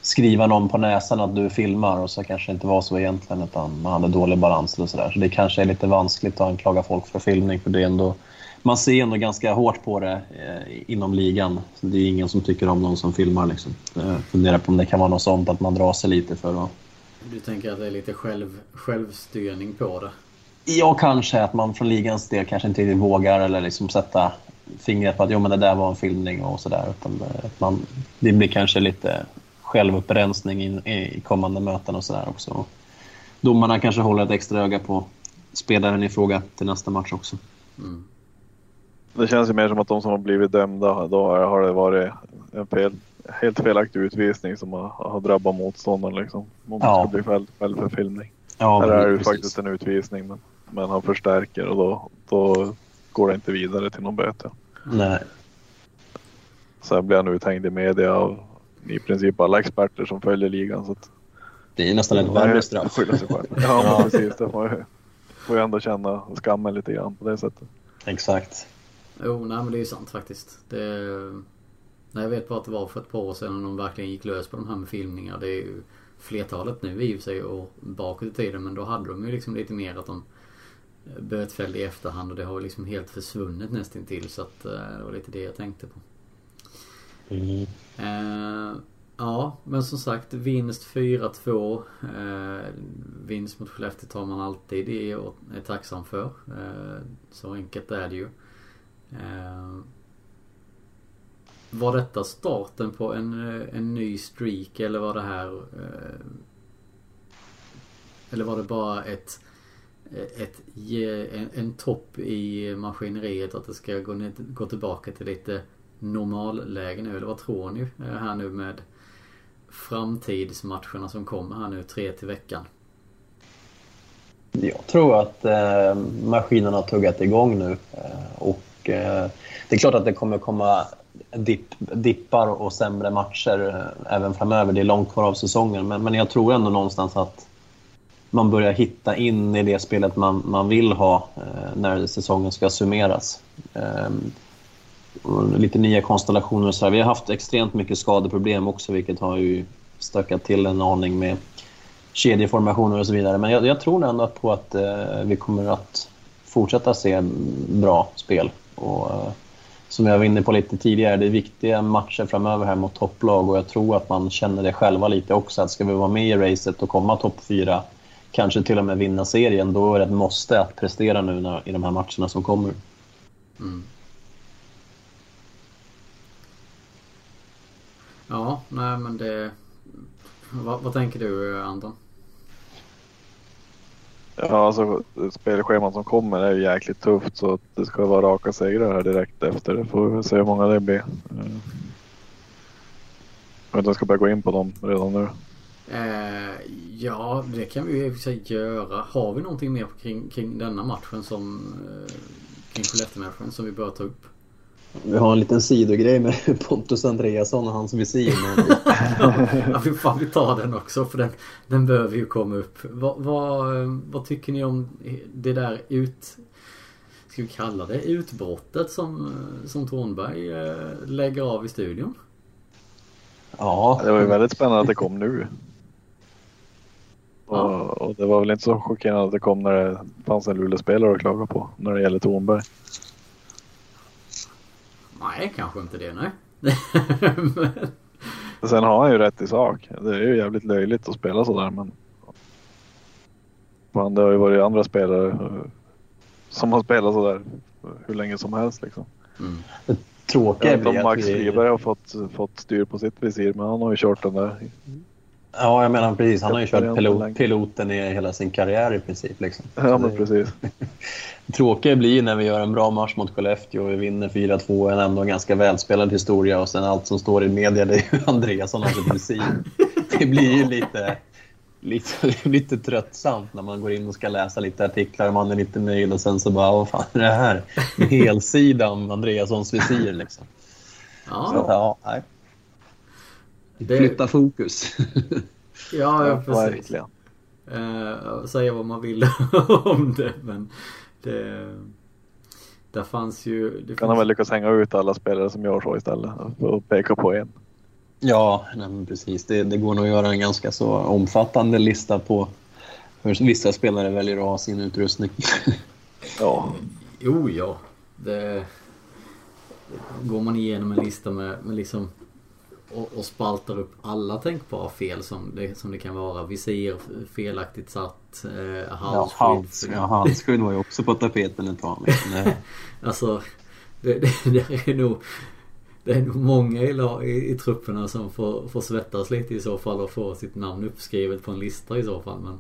skriva någon på näsan att du filmar och så kanske det inte var så egentligen utan man hade dålig balans eller sådär. Så det kanske är lite vanskligt att anklaga folk för filmning för det är ändå man ser ändå ganska hårt på det eh, inom ligan. Så det är ingen som tycker om någon som filmar. Liksom. Jag funderar på om det kan vara något sånt att man drar sig lite för att... Du tänker att det är lite själv, självstyrning på det? Ja, kanske att man från ligans del kanske inte riktigt vågar eller liksom sätta fingret på att jo, men det där var en filmning och sådär. Det- att man, det blir kanske lite självupprensning in, i kommande möten och sådär också. Domarna kanske håller ett extra öga på spelaren i fråga till nästa match också. Mm. Det känns ju mer som att de som har blivit dömda, då har det varit en fel, helt felaktig utvisning som har, har drabbat motståndaren liksom. Om man Ja. ska bli fälld, för filmning. Ja, Här är det ju faktiskt en utvisning men, men han förstärker och då, då går det inte vidare till någon böter. Nej. Sen blir han uthängd i media av i princip alla experter som följer ligan. Så att, Det är nästan ett värre straff. Skylla sig själv. Ja, men precis. Det får ju, får ju ändå känna skammen lite grann på det sättet. Exakt. Jo, nej men det är ju sant faktiskt. Det... Nej, jag vet bara att det var för ett par år sedan när de verkligen gick lös på de här med filmningar. Det är ju flertalet nu i och för sig och bakåt i tiden men då hade de ju liksom lite mer att de bötfällde i efterhand och det har liksom helt försvunnit nästintill så att eh, det var lite det jag tänkte på. Mm. Eh, Ja, men som sagt vinst 4-2. Eh, vinst mot Skellefteå tar man alltid i och är tacksam för. Eh, så enkelt är det ju. Eh, var detta starten på en, en ny streak eller var det här... Eh, eller var det bara ett ett en, en topp i maskineriet att det ska gå, ner, gå tillbaka till lite normalläge nu? Eller vad tror ni eh, här nu med framtidsmatcherna som kommer här nu tre till veckan? Jag tror att eh, maskinen har tuggat igång nu. Eh, och eh, det är klart att det kommer komma dipp, dippar och sämre matcher eh, även framöver. Det är långt kvar av säsongen. Men, men jag tror ändå någonstans att man börjar hitta in i det spelet man, man vill ha eh, när säsongen ska summeras. Ehm, lite nya konstellationer och så här. Vi har haft extremt mycket skadeproblem också vilket har ju stökat till en aning med kedjeformationer och så vidare. Men jag, jag tror ändå på att eh, vi kommer att fortsätta se bra spel. Och, eh, som jag var inne på lite tidigare, det är viktiga matcher framöver här mot topplag och jag tror att man känner det själva lite också att ska vi vara med i racet och komma topp fyra, kanske till och med vinna serien, då är det ett måste att prestera nu när, i de här matcherna som kommer. Mm. Ja, nej men det... Vad, vad tänker du Anton? Ja, alltså spelschemat som kommer är ju jäkligt tufft så att det ska vara raka segrar här direkt efter. Det får vi se hur många det blir. Jag vet inte om jag ska börja gå in på dem redan nu. Eh, ja, det kan vi ju sig göra. Har vi någonting mer kring, kring denna matchen som eh, kring Skellefteå-matchen som vi bör ta upp? Vi har en liten sidogrej med Pontus Andreasson och hans visir. ja, vi, fan, vi tar den också för den, den behöver ju komma upp. Vad, vad, vad tycker ni om det där ut... Ska vi kalla det utbrottet som, som Thornberg eh, lägger av i studion? Ja. Det var ju väldigt spännande att det kom nu. Och, och det var väl inte så chockerande att det kom när det fanns en Luleå-spelare att klaga på när det gäller Thornberg. Nej, kanske inte det nej. men... Sen har han ju rätt i sak. Det är ju jävligt löjligt att spela sådär men. Men det har ju varit andra spelare eh, som har spelat sådär hur länge som helst liksom. Mm. Det tråkiga blir att Max Friberg har fått, fått styr på sitt visir men han har ju kört den där. Ja, jag menar precis. Han har ju kört pilot, piloten i hela sin karriär i princip. Liksom. Ja, men precis. tråkiga blir när vi gör en bra match mot Skellefteå och vi vinner 4-2, en ändå ganska välspelad historia och sen allt som står i media det är ju Andreasson och visir. Det blir ju lite, lite, lite tröttsamt när man går in och ska läsa lite artiklar och man är lite nöjd och sen så bara, vad fan är det här? En helsida om Andreassons visir liksom. Ja. Så, ja, nej. Det... Flytta fokus. ja, ja, precis. Verkligen. Uh, säga vad man vill om det men det, där fanns ju... Det kan fanns... han väl lyckas hänga ut alla spelare som gör så istället och peka på en. Ja, nej, precis. Det, det, går nog att göra en ganska så omfattande lista på hur vissa spelare väljer att ha sin utrustning. ja. Jo, ja. Det... Går man igenom en lista med, med liksom och, och spaltar upp alla tänkbara fel som det, som det kan vara. Visir felaktigt satt, eh, halsskydd. Ja, hals, ja, halsskydd var ju också på tapeten ett tag. alltså, det, det, det, är nog det är nog många i, i, i trupperna som får, får svettas lite i så fall och få sitt namn uppskrivet på en lista i så fall. Men,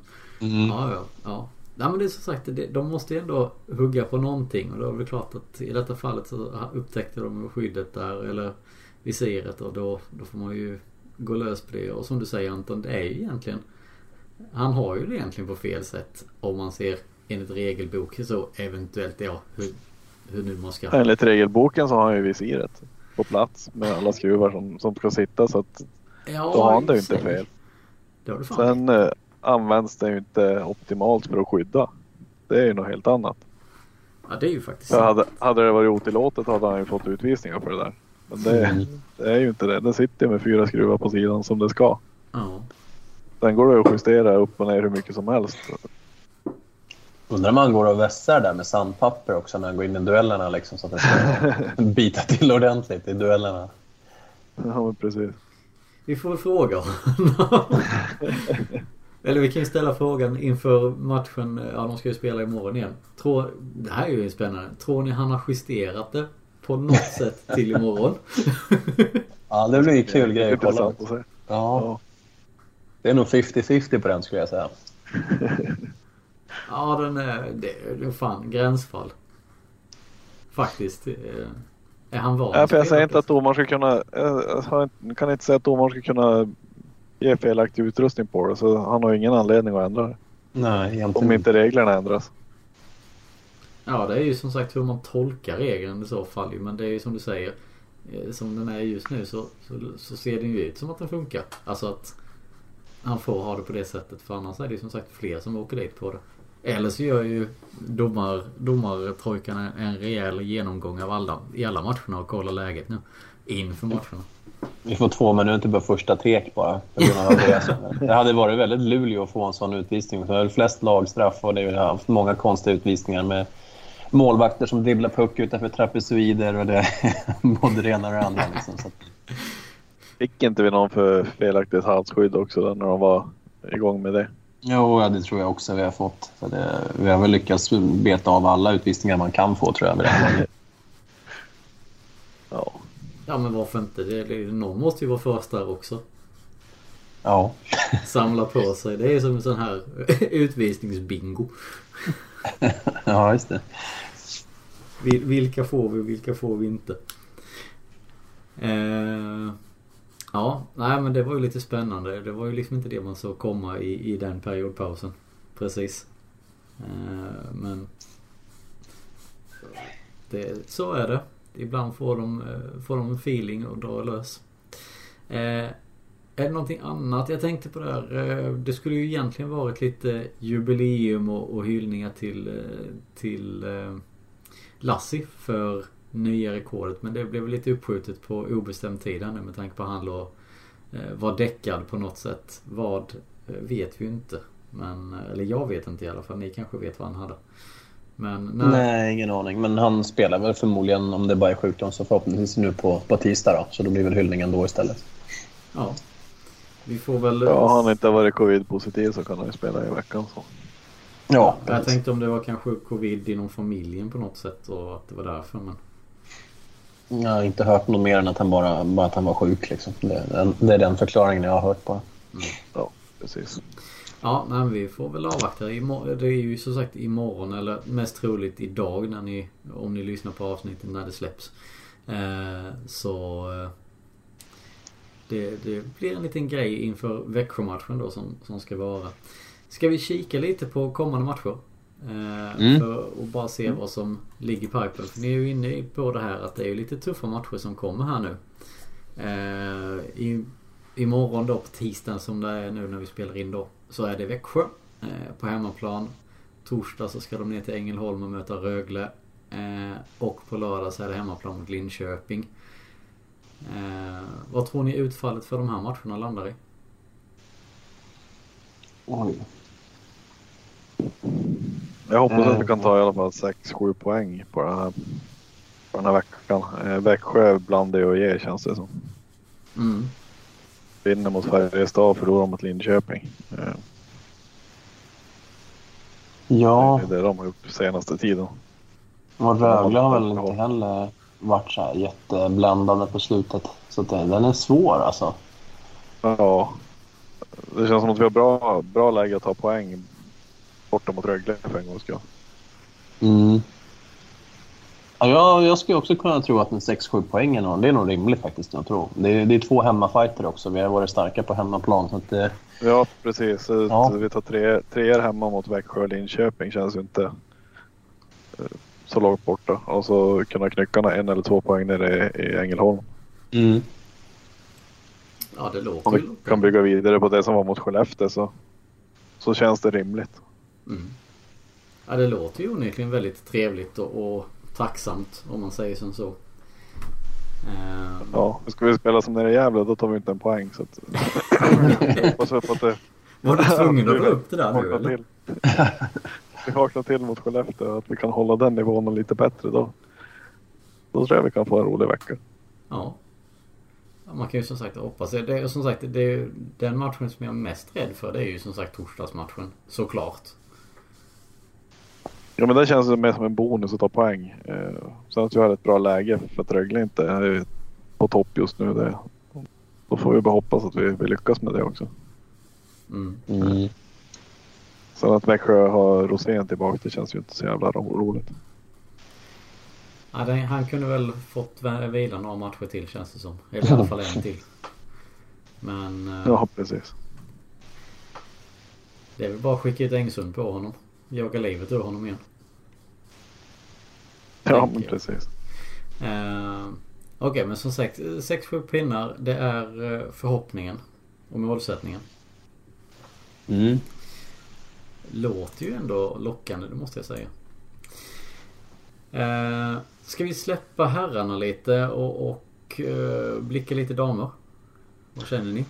mm. ja, ja, ja. Nej men det är som sagt, det, de måste ju ändå hugga på någonting och då är det klart att i detta fallet så upptäckte de skyddet där eller visiret och då, då får man ju gå lös på det. Och som du säger Anton, det är ju egentligen Han har ju det egentligen på fel sätt om man ser enligt regelboken så eventuellt ja hur, hur nu man ska... Enligt regelboken så har han ju visiret på plats med alla skruvar som, som ska sitta så att ja, då har han det ju inte fel. Det Sen eh, används det ju inte optimalt för att skydda. Det är ju något helt annat. Ja det är ju faktiskt sant. Hade, hade det varit otillåtet hade han ju fått utvisningar för det där. Men det, mm. det är ju inte det. Det sitter med fyra skruvar på sidan som det ska. Ja. Sen går det att justera upp och ner hur mycket som helst. Undrar om man går och vässar där med sandpapper också när man går in i duellerna liksom, så att det ska bita till ordentligt i duellerna. Ja, men precis. vi får fråga honom. Eller vi kan ju ställa frågan inför matchen. Ja, de ska ju spela imorgon igen. Tror, det här är ju spännande. Tror ni han har justerat det på något sätt till imorgon? Ja, det blir en kul grej att kolla. Se. Ja, det är nog 50-50 på den skulle jag säga. Ja, den är... Det, det är fan gränsfall. Faktiskt. eh, Är han van Ja, för jag säger inte att på domaren ska kunna... Jag har inte- kan inte säga att domaren ska kunna ge felaktig utrustning på det. Så han har ingen anledning att ändra det. Nej, egentligen Om inte reglerna ändras. Ja, det är ju som sagt hur man tolkar regeln i så fall ju. Men det är ju som du säger. eh, Som den är just nu så, så, så ser den ju ut som att den funkar. Alltså att han får ha det på det sättet. För annars är det ju som sagt fler som åker dit på det. Eller så gör ju domar, domartrojkan en, en rejäl genomgång av alla, i alla matcherna och kollar läget nu. Inför matcherna. Vi får två minuter på första tek bara. Det hade varit väldigt Luleå att få en sån utvisning. Det är flest lagstraff och det har haft många konstiga utvisningar med målvakter som dribblar puck utanför trapezoider och det både det ena och det andra. Liksom. Så Fick inte vi någon för felaktigt halsskydd också där när de var igång med det? jo, ja, det tror jag också vi har fått. Så det, vi har väl lyckats beta av alla utvisningar man kan få tror jag. vid det. Ja. Ja men varför inte? Det, det, någon måste ju vara först där också. Ja, Samla på sig. Det är som en sån här utvisningsbingo. ja just det. Vilka får vi och vilka får vi inte? Eh, ja, nej men det var ju lite spännande. Det var ju liksom inte det man såg komma i, i den periodpausen. Precis. Eh, men det, så är det. Ibland får de, eh, får de en feeling och drar lös. Eh, är det någonting annat? Jag tänkte på där? Eh, det skulle ju egentligen varit lite jubileum och, och hyllningar till, eh, till eh, Lassi för nya rekordet. Men det blev lite uppskjutet på obestämd tid här nu med tanke på att han låg, eh, var däckad på något sätt. Vad eh, vet vi inte. Men, eh, eller jag vet inte i alla fall. Ni kanske vet vad han hade. Men nej. Nej, ingen aning. Men han spelar väl förmodligen, om det bara är sjukdom, så förhoppningsvis nu på, på tisdag. Då. Så då blir väl hyllningen då istället. Ja. Vi får väl... Ja, har han inte varit covid-positiv så kan han ju spela i veckan. Så. Ja, Jag tänkte om det var kanske covid inom familjen på något sätt och att det var därför. Men Jag har inte hört något mer än att han bara, bara att han var sjuk. Liksom. Det, är den- det är den förklaringen jag har hört bara. Ja, precis. Ja, nej, men vi får väl avvakta. Det är ju som sagt imorgon eller mest troligt idag när ni, om ni lyssnar på avsnittet när det släpps. Eh, så eh, det, det blir en liten grej inför Växjö-matchen då som, som ska vara. Ska vi kika lite på kommande matcher? Eh, Mm. För att bara se vad som ligger i pipen. För ni är ju inne på det här att det är lite tuffa matcher som kommer här nu. Eh, i, imorgon då på tisdagen som det är nu när vi spelar in då. Så är det Växjö eh, på hemmaplan. Torsdag så ska de ner till Ängelholm och möta Rögle. Och på lördag så är det hemmaplan mot Linköping. Vad tror ni utfallet för de här matcherna landar i? Oj. Jag hoppas att vi kan ta i alla fall 6-7 poäng på den här, på den här veckan. Eh, Växjö bland det och ge känns det som. Mm. Vinner mot Färjestad och förlorar mot Linköping. Eh, Ja, Det är det de har gjort senaste tiden. och Rögle har väl inte heller varit så här jättebländande på slutet. Så det, den är svår alltså. Ja. Det känns som att vi har bra, bra läge att ta poäng borta mot Rögle för en gångs skull. Mm. Ja, jag, jag skulle också kunna tro att en 6-7 poäng är nog, det är nog rimligt faktiskt. Jag tror. Det, är, det är två hemmafighter också. Vi har varit starka på hemmaplan. Så att det, Ja, precis. Så Ja. Vi tar tre, treor hemma mot Växjö och Linköping känns ju inte eh, så långt borta. Och så kunna knycka en eller två poäng nere i, i Ängelholm. mm. Ja, det Om låter vi ju kan bygga vidare på det som var mot Skellefteå så, så känns det rimligt. Mm. Ja, det låter ju onekligen väldigt trevligt och, och tacksamt om man säger som så. Eh, Ja, ska vi spela som nere i Gävle då tar vi inte en poäng. Så att, att det Var du tvungen att dra upp det där nu eller? vi vaknar till mot Skellefteå att vi kan hålla den nivån lite bättre då. Då tror jag vi kan få en rolig vecka. Ja. man kan ju som sagt hoppas. Det är, som sagt, det är, den matchen som jag är mest rädd för det är ju som sagt torsdagsmatchen. Såklart. Ja men det känns mer som en bonus att ta poäng. Eh, sen att vi har ett bra läge för att Rögle inte är på topp just nu. Det, då får vi bara hoppas att vi, vi lyckas med det också. Mm. Mm. Sen att Växjö har Rosén tillbaka det känns ju inte så jävla ro- roligt. Ja, den, han kunde väl fått vila några matcher till känns det som. Eller i alla fall en till. Men eh, Ja precis. det är väl bara att skicka ut Engsund på honom. Jaga livet ur honom igen. Ja Tänker men precis. Eh, Okej men som sagt 6-7 pinnar det är eh, förhoppningen. Och målsättningen. Mm. Låter ju ändå lockande det måste jag säga. Eh, ska vi släppa herrarna lite och, och eh, blicka lite damer? Vad känner ni?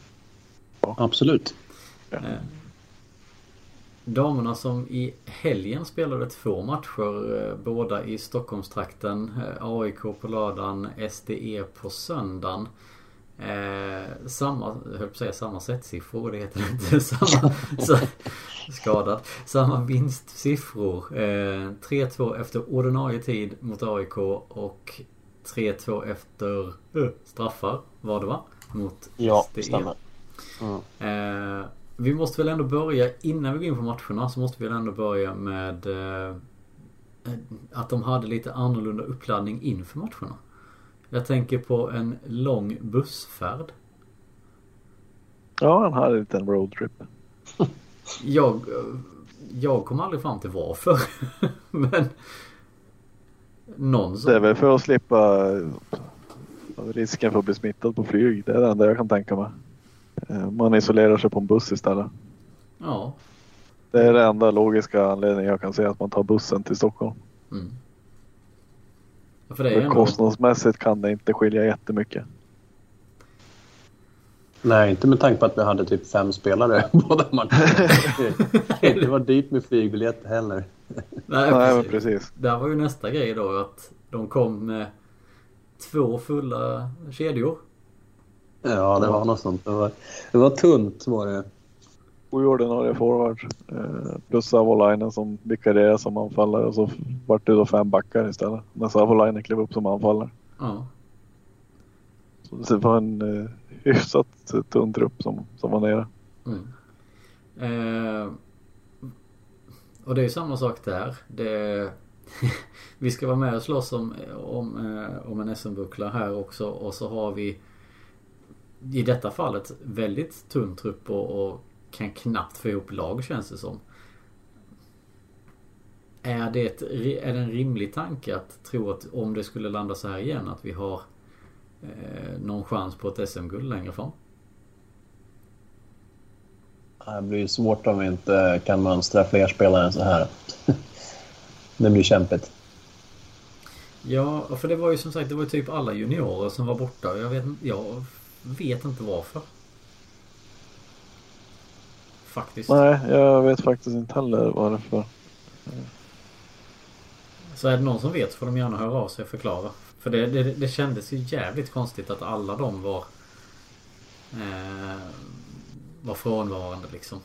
Absolut. Eh, damerna som i helgen spelade två matcher. Eh, båda i Stockholmstrakten. Eh, AIK på lördagen, SDE på söndagen. Eh, samma, jag höll på att säga samma sättsiffror, det heter inte. Samma, skadad. Samma vinstsiffror. Eh, 3-2 efter ordinarie tid mot AIK och 3-2 efter eh, straffar var det va? Mot Ja, SDE. stämmer. Mm. Eh, vi måste väl ändå börja, innan vi går in på matcherna, så måste vi väl ändå börja med eh, att de hade lite annorlunda uppladdning inför matcherna. Jag tänker på en lång bussfärd. Ja han hade en liten roadtrip. Jag, eh, jag kom aldrig fram till varför. Men någon som... Det är väl för att slippa risken för att bli smittad på flyg. Det är det enda jag kan tänka mig. Eh, Man isolerar sig på en buss istället. Ja. Det är den enda logiska anledningen jag kan se att man tar bussen till Stockholm. Mm. Ja, För det är För ändå... kostnadsmässigt kan det inte skilja jättemycket. Nej, inte med tanke på att vi hade typ fem spelare båda matcherna. det var dyrt med flygbiljett heller. Nej, Nej men precis. precis. Där var ju nästa grej då att de kom med två fulla kedjor. Ja, det var något sånt. Det var, det var tunt var det. Sju ordinarie forwards. Eh, plus Savolainen som vikarierade som anfallare och så vart det då fem backar istället. När Savolainen klev upp som anfallare. Ja. Så det var en eh, hyfsat tunn trupp som, som var nere. Mm. Eh, och det är ju samma sak där. Det, vi ska vara med och slåss om, om, eh, om en SM-buckla här också och så har vi i detta fallet väldigt tunn trupp och, och kan knappt få ihop lag känns det som. Är det, ett, är det en rimlig tanke att tro att om det skulle landa så här igen att vi har eh, någon chans på ett SM-guld längre fram? Det blir svårt om vi inte kan mönstra fler spelare än så här. det blir kämpigt. Ja, för det var ju som sagt det var typ alla juniorer som var borta. Jag vet, jag vet inte varför. Faktiskt. Nej, jag vet faktiskt inte heller vad det är för. Så är det någon som vet får de gärna höra av sig och förklara. För det, det, det kändes ju jävligt konstigt att alla de var eh, var frånvarande liksom.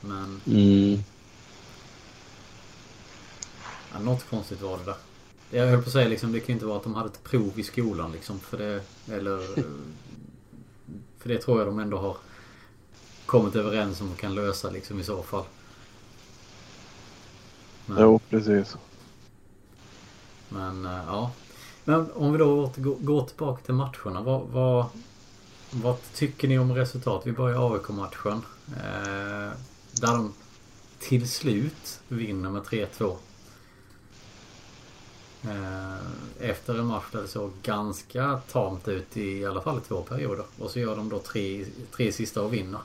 Men Mm. ja, något konstigt var det där. Jag höll på att säga liksom, det kan ju inte vara att de hade ett prov i skolan liksom. För det, eller För det tror jag de ändå har kommit överens om och kan lösa liksom i så fall. Men, Jo, precis. men eh, ja. Men om vi då går tillbaka till matcherna. Vad, vad, vad tycker ni om resultat? Vi börjar AIK-matchen. Eh, där de till slut vinner med 3-2. Eh, efter en match där det såg ganska tamt ut i, i alla fall i två perioder. Och så gör de då tre, tre sista och vinner.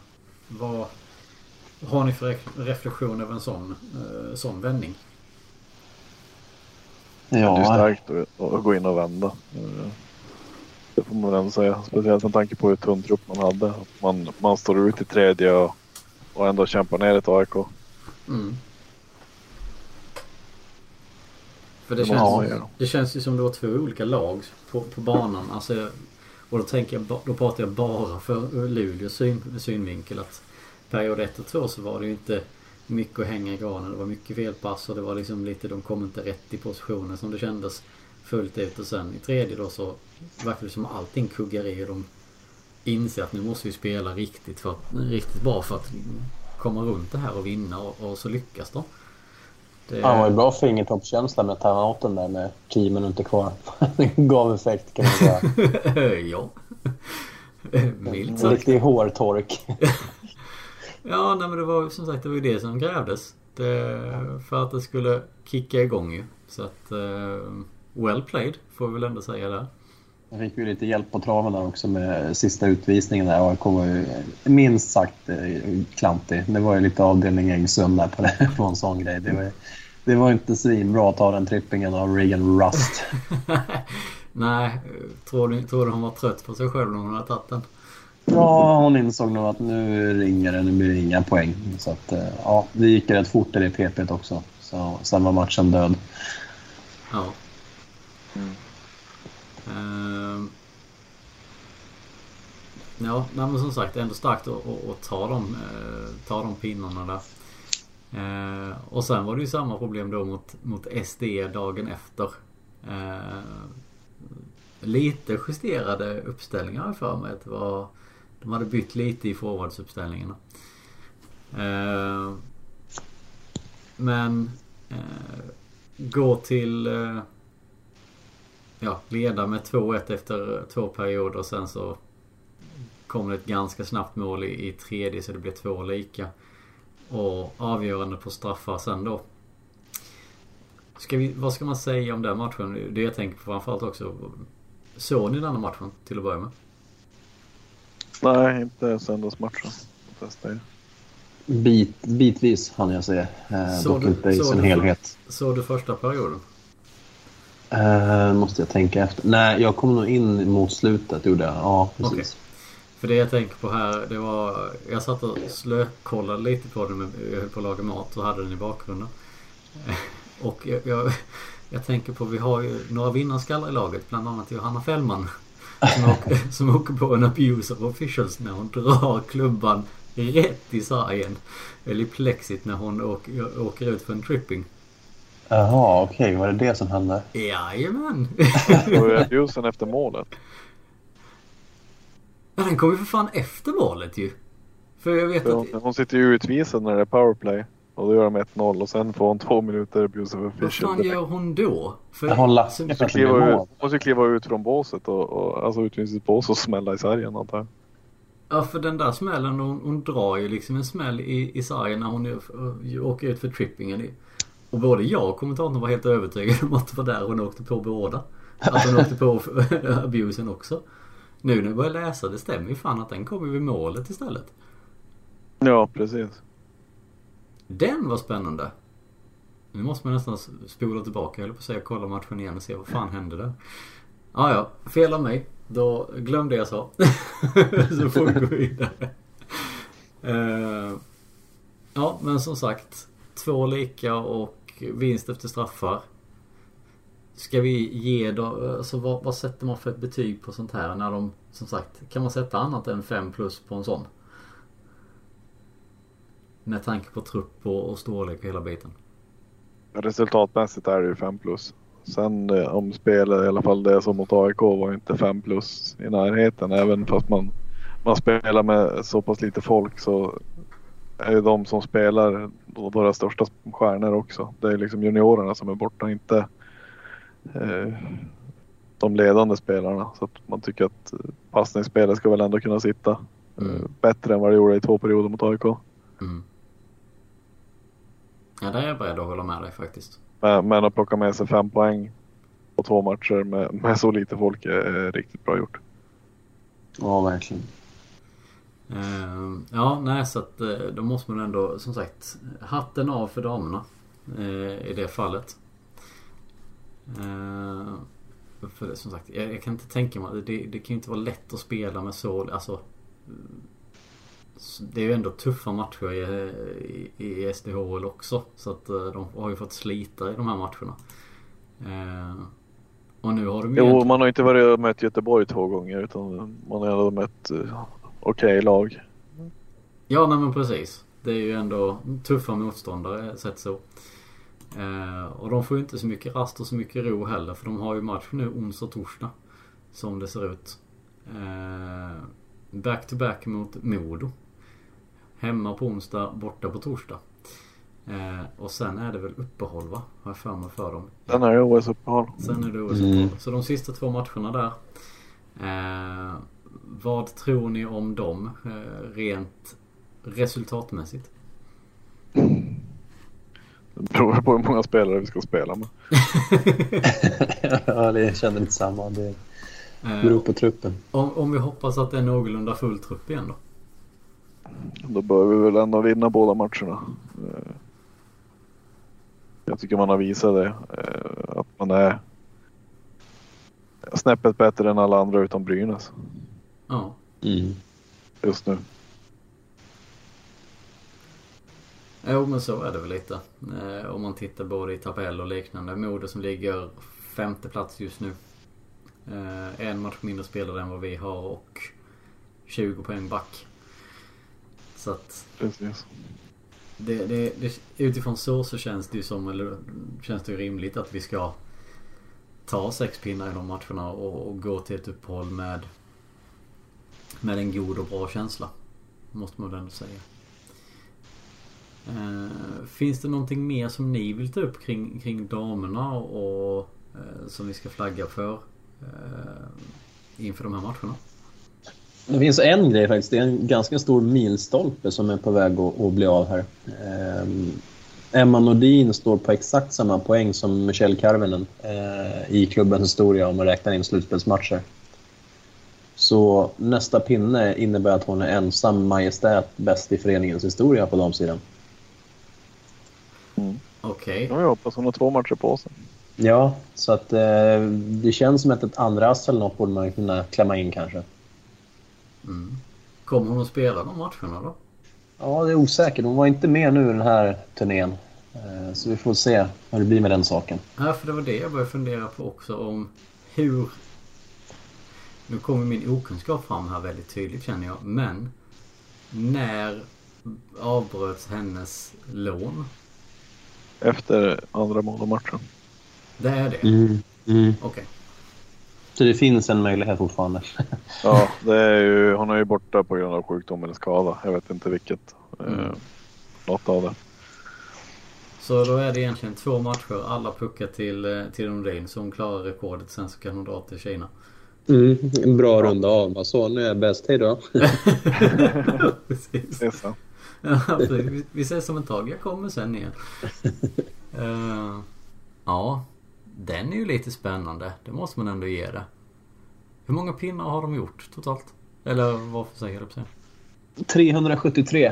Vad har ni för re- reflektion över en sån, eh, sån vändning? Det är Ja, starkt att, att gå in och vända. Eh, Det får man ändå säga. Speciellt med tanke på hur tunn trupp man hade. Att Man, man står ut i tredje och, och ändå kämpar ner ett AIK. Mm. För det Det känns, det känns ju som det var två olika lag på, på banan. Alltså, Och då, tänker jag, då pratar jag bara för Luleås syn, synvinkel att period 1 och 2 så var det ju inte mycket att hänga i granen. Det var mycket felpass och det var liksom lite, de kom inte rätt i positionen som det kändes fullt ut. Och sen i tredje då så verkar det som allting kuggar i och de inser att nu måste vi spela riktigt, för riktigt bra för att komma runt det här och vinna och, och så lyckas de. Det... Han var ju bra fingertoppskänsla med timeouten där med 10 minuter kvar. Det gav effekt kan man säga. ja. Milt sagt. Riktig hårtork. ja, nej men det var som sagt det var ju det som krävdes. Det, för att det skulle kicka igång ju. Så att... Uh, well played, får vi väl ändå säga där. Jag fick ju lite hjälp på traven där också med sista utvisningen där. AIK var ju minst sagt eh, klantig. Det var ju lite avdelning Engsund där på, det, på en sån grej. Det var, det var inte svinbra att ta den trippingen av Regan Rust. Nej, tror du, tror du hon var trött på sig själv när hon hade tagit den? Ja, hon insåg nog att nu ringer det, nu blir det inga poäng. Så att, eh, ja, det gick rätt fort i det PP också. Så, sen var matchen död. Ja. Mm. Uh, ja, men som sagt ändå starkt att, att, att ta, de, uh, ta de pinnarna där. Eh, och sen var det ju samma problem då mot, mot SD dagen efter. Eh, lite justerade uppställningar för mig. Det var, de hade bytt lite i forwardsuppställningarna. Eh, men eh, gå till eh, ja, leda med 2-1 efter två perioder och sen så kom det ett ganska snabbt mål i, i tredje så det blev två lika. Och avgörande på straffar sen då. Ska vi, vad ska man säga om den matchen? Det jag tänker på framförallt också. Såg ni denna matchen till att börja med? Nej, inte söndagsmatchen. Bit, bitvis hann jag se. Eh, dock inte i sin helhet. Såg du första perioden? Uh, måste jag tänka efter. Nej, jag kom nog in mot slutet gjorde jag. Ja, precis. Okay. För det jag tänker på här, det var... Jag satt och slökollade lite på den. Med, jag höll på att laga mat och hade den i bakgrunden. Och jag, jag, jag tänker på, vi har ju några vinnarskallar i laget. Bland annat Johanna Fällman. Som åker, som åker på en abuse of officials när hon drar klubban rätt i sargen. Eller i plexit när hon åker, åker ut för en tripping. Jaha, okej. Okay. Var det det som hände? Jajamän. Var det abusen efter målet? Ja, den kom ju för fan efter målet ju. För jag vet hon, att... Hon sitter ju utvisad när det är powerplay. Och då gör de 1-0 och sen får hon två minuter abuse of official. Vad fan gör hon då? För... Hon lackar måste kliva ut, måste kliva ut från båset och, och alltså utvisningsbås och smälla i sargen antar jag. Ja för den där smällen hon, hon drar ju liksom en smäll i, i sargen när hon åker ut för trippingen. Och både jag och kommentatorn var helt övertygade om att det var där hon åkte på båda. Att hon åkte på abusen också. Nu när jag börjar läsa, det stämmer ju fan att den kommer vid målet istället. Ja, precis. Den var spännande. Nu måste man nästan spola tillbaka, eller på att säga kolla matchen igen och se vad fan hände där. Ah, ja, fel av mig. Då glömde jag så. så får vi gå vidare. Uh, ja, men som sagt. Två lika och vinst efter straffar. Ska vi ge då, alltså vad, vad, sätter man för ett betyg på sånt här när de, som sagt, kan man sätta annat än 5 plus på en sån? Med tanke på trupp och, och storlek och hela biten. Resultatmässigt är det ju 5 plus. Sen eh, om spelet, i alla fall det som mot AIK, var inte 5 plus i närheten. Även fast man, man spelar med så pass lite folk så är ju de som spelar våra största stjärnor också. Det är liksom juniorerna som är borta, inte de ledande spelarna. Så att man tycker att passningsspelet ska väl ändå kunna sitta eh, mm. bättre än vad det gjorde i två perioder mot AIK. Mm. Ja, där är jag beredd att hålla med dig faktiskt. Men, men att plocka med sig fem poäng på två matcher med, med så lite folk är, är riktigt bra gjort. Ja, verkligen. Uh, ja, nej så att uh, då måste man ändå som sagt hatten av för damerna uh, i det fallet. För det, som sagt, jag, jag, kan inte tänka mig, det, det kan ju inte vara lätt att spela med så, alltså det är ju ändå tuffa matcher i, i, i SDHL också. Så att de har ju fått slita i de här matcherna. Och nu har de ju Jo, egentligen- man har inte varit och mött Göteborg två gånger utan man har ändå mött uh, okej lag. Ja, nej men precis. Det är ju ändå tuffa motståndare, sett så. Eh, och de får ju inte så mycket rast och så mycket ro heller. För de har ju match nu onsdag och torsdag. Som det ser ut. Eh, back to back mot Modo. Hemma på onsdag, borta på torsdag. Eh, och sen är det väl uppehåll va? Har jag för mig för dem. Sen är det OS-uppehåll. Sen är det OS Mm. Så de sista två matcherna där. Eh, vad tror ni om dem eh, rent resultatmässigt? Det beror på hur många spelare vi ska spela med. ja, det känner lite samma. Det Eh, beror på truppen. om, om vi hoppas att det är någorlunda full trupp igen då? Då bör vi väl ändå vinna båda matcherna. Eh, Jag tycker man har visat det. eh, Att man är snäppet bättre än alla andra utom Brynäs Ja. Mm. just nu. Jo men så är det väl lite. Eh, om man tittar både i tabell och liknande. Modo som ligger femte plats just nu. Eh, en match mindre spelare än vad vi har och 20 poäng back. Så att Precis. det, det, det, utifrån så så känns det ju som, eller känns det rimligt att vi ska ta sex pinnar i de matcherna och, och gå till ett uppehåll med med en god och bra känsla. Måste man väl ändå säga. Eh, finns det någonting mer som ni vill ta upp kring, kring damerna och, eh, som vi ska flagga för eh, inför de här matcherna? Det finns en grej faktiskt. Det är en ganska stor milstolpe som är på väg att, att bli av här. Eh, Emma Nordin står på exakt samma poäng som Michelle Karvinen eh, i klubbens historia om man räknar in slutspelsmatcher. Så nästa pinne innebär att hon är ensam majestät bäst i föreningens historia på damsidan. Mm. Okej. Ja, jag hoppas hon har två matcher på sig. Ja, så att eh, det känns som att ett andra ass eller något borde man kunna klämma in kanske. Mm. Kommer hon att spela de matcherna då? Ja, det är osäkert. Hon var inte med nu i den här turnén. Eh, Så vi får se hur det blir med den saken. Ja, för det var det jag började fundera på också om hur... Nu kommer min okunskap fram här väldigt tydligt känner jag. Men när avbröts hennes lån? Efter andra Modo-matchen. Det är det? Mm. Okej. Så det finns en möjlighet fortfarande. Ja, det är ju, hon är ju borta på grund av sjukdom eller skada. Jag vet inte vilket. Mm. Eh, något av det. Så då är det egentligen två matcher. Alla puckar till, eh, till Nordin. Så hon klarar rekordet. Sen så kan hon dra till Kina. Mm. En bra runda av. Man så nu är jag bäst. Hej då. Precis. Det är så. Ja, precis. Vi- Vi ses om ett tag. Jag kommer sen igen. Eh, ja, den är ju lite spännande. Det måste man ändå ge det. Hur många pinnar har de gjort totalt? Eller vad för sig, jag säga. 373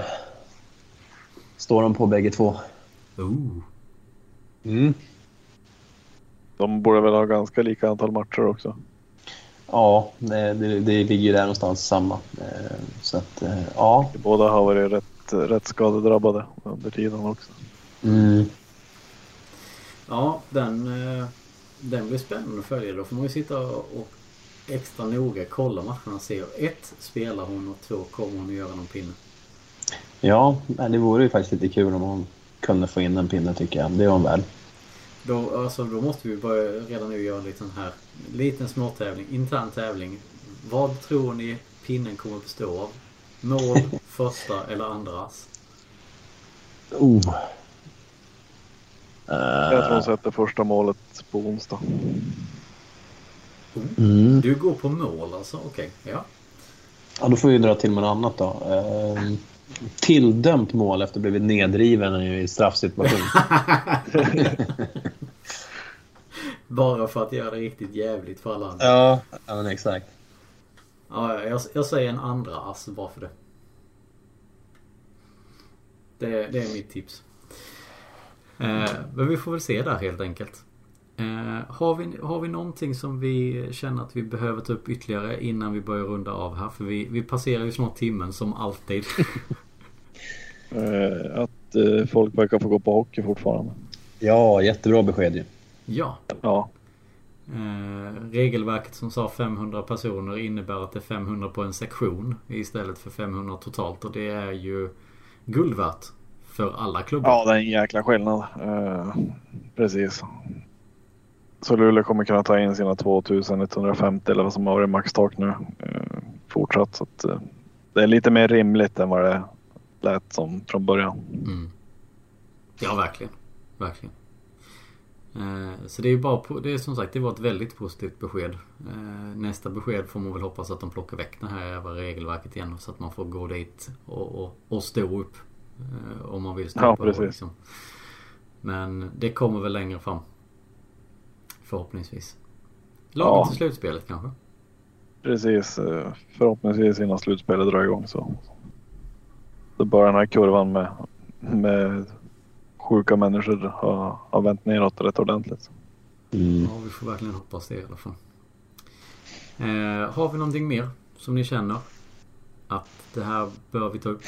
står de på bägge två. Ooh. Mm. De borde väl ha ganska lika antal matcher också. Ja, det, det, det ligger där någonstans samma. Eh, Så att, eh, ja. Båda har varit rätt, rätt skadedrabbade under tiden också. Mm. Ja, den, eh, den blir spännande att följa. Då får man ju sitta och extra noga kolla matcherna och se. Ett, spelar hon och två, kommer hon att göra någon pinne? Ja, men det vore ju faktiskt lite kul om hon kunde få in en pinne tycker jag. Det är hon värd. Då, alltså, då måste vi börja redan nu göra en liten här liten småtävling, intern tävling. Vad tror ni pinnen kommer att bestå av? Mål, första eller andra ass? Oh. Jag tror hon sätter första målet på onsdag. mm. Du går på mål alltså? Okej, ja. Ja, då får vi dra till med något annat då. Uh, tilldömt mål efter att blivit nedriven i straffsituation. Bara för att göra det riktigt jävligt för alla andra. ja, ja men exakt. Ja, jag, jag säger en andra ass bara för det. Det, det är mitt tips. Eh, men vi får väl se där helt enkelt. Eh, har, vi, har vi någonting som vi känner att vi behöver ta upp ytterligare innan vi börjar runda av här? För vi, vi passerar ju snart timmen som alltid. Eh, att eh, folk verkar få gå på hockey fortfarande. Ja, jättebra besked ju. ja. Ja, Eh, regelverket som sa 500 personer innebär att det är 500 på en sektion istället för 500 totalt och det är ju guld värt för alla klubbar. Ja, det är en jäkla skillnad. Eh, precis. Så Luleå kommer kunna ta in sina 2150 eller vad som har varit maxtak nu eh, fortsatt. Så att, eh, det är lite mer rimligt än vad det lät som från början. Mm. Ja, verkligen. Verkligen. Eh, så det är bara på, det är som sagt det var ett väldigt positivt besked. Eh, nästa besked får man väl hoppas att de plockar väck det här jävla regelverket igen så att man får gå dit och, och, och stå upp. Eh, om man vill stå Ja, upp. precis. Liksom. Men det kommer väl längre fram. Förhoppningsvis. Lagom Ja. till slutspelet kanske? Precis. Förhoppningsvis innan slutspelet drar igång så. Då börjar den här kurvan med, med sjuka människor ha, ha vänt neråt rätt ordentligt. Mm. Ja, vi får verkligen hoppas det i alla fall. Eh, har vi någonting mer som ni känner att det här bör vi ta upp?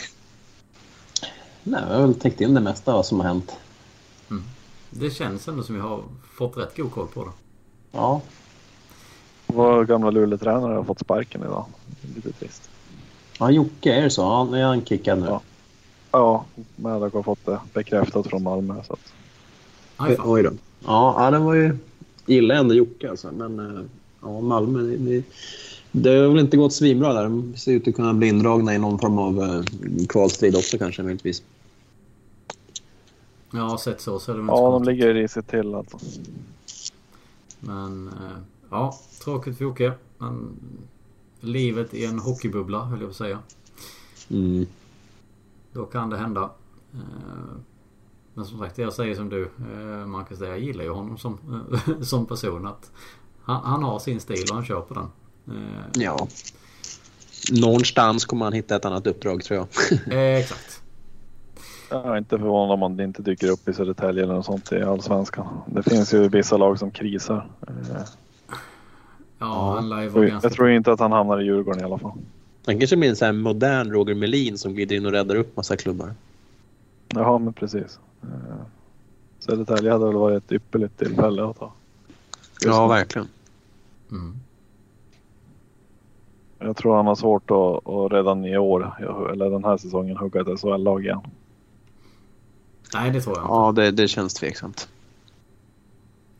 Nej, jag har väl täckt in det mesta vad som har hänt. Det känns ändå som vi har fått rätt god koll på det. Ja, Vår gamla Luleå-tränare har fått sparken idag. Lite trist. ja Jocke, är det så? Han, är han kickad nu? Ja. Ja, Mädak har fått det bekräftat från Malmö. Så att, Aj. Oj då. Ja, det var ju... Gillar ändå Jocke alltså. Men eh, ja, Malmö, det, det, det har väl inte gått svinbra där. De ser ut att kunna bli indragna i någon form av eh, kvalstrid också kanske möjligtvis. Ja, sett så så är det inte ja, de ligger risigt till alltså. Men eh, ja, tråkigt för Jocke. Men livet i en hockeybubbla höll jag på att säga. Mm. Då kan det hända. Eh, Men som sagt, jag säger som du eh, Marcus, jag gillar ju honom som, som person. att han, han har sin stil och han kör på den. Eh, Ja. Någonstans kommer han hitta ett annat uppdrag tror jag. eh, exakt. Jag är inte förvånad om han inte dyker upp i Södertälje eller något sånt i Allsvenskan. Det finns ju vissa lag som krisar. Eh, Ja, han lär ju Jag vara tror, ganska... jag tror inte att han hamnar i Djurgården i alla fall. Han kanske blir en sån här modern Roger Melin som glider in och räddar upp massa klubbar. Jaha, men precis. Eh, Södertälje hade väl varit ett ypperligt tillfälle att ta. Just nu. verkligen. Mm. Jag tror han har svårt att, att redan i år, eller den här säsongen, hugga ett SHL-lag igen. Nej, det tror jag inte. Ja, det, det känns tveksamt.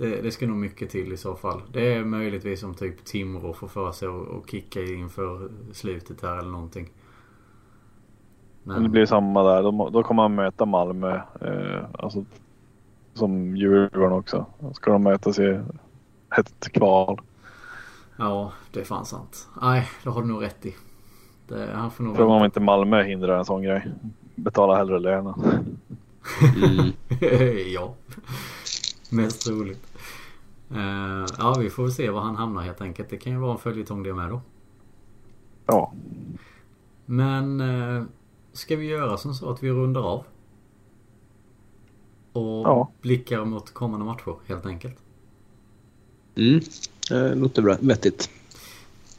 Det, det ska nog mycket till i så fall. Det är möjligtvis om typ Timrå får för sig att kicka inför slutet här eller någonting. Men det blir samma där. Då, må- då kommer han möta Malmö. Eh, alltså, som Djurgården också. Ska de mötas i ett kval. Ja, det är fan sant. Nej, det har du nog rätt i. Det, han får nog Frågan om inte Malmö hindrar en sån grej. Betala hellre lönen. Mm. ja. Mest troligt. Eh, ja, vi får väl se var han hamnar helt enkelt. Det kan ju vara en följetong det med då. Ja, Men eh, ska vi göra som så att vi rundar av? Och Ja. blickar mot kommande matcher helt enkelt. Mm. Det låter bra. vettigt.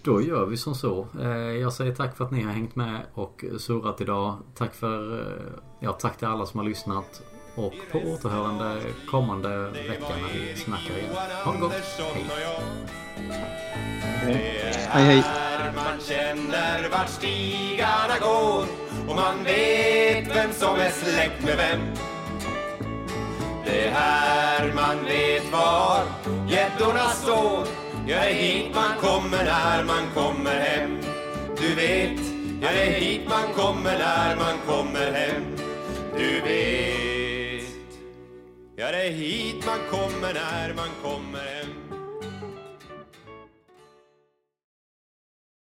Då gör vi som så. Eh, Jag säger tack för att ni har hängt med och surrat idag. Tack för... Ja, tack till alla som har lyssnat. Och på återhörande kommande vecka när vi snackar igen. Ha det gott. Hej. Hej, hej. Man känner vart stigarna går och man vet vem som är släkt med vem. Det är här man vet var gäddorna står. Ja, det är hit man kommer när man kommer hem. Du vet, ja, det är hit man kommer när man kommer hem. Du vet, ja, det är hit man kommer när man kommer hem.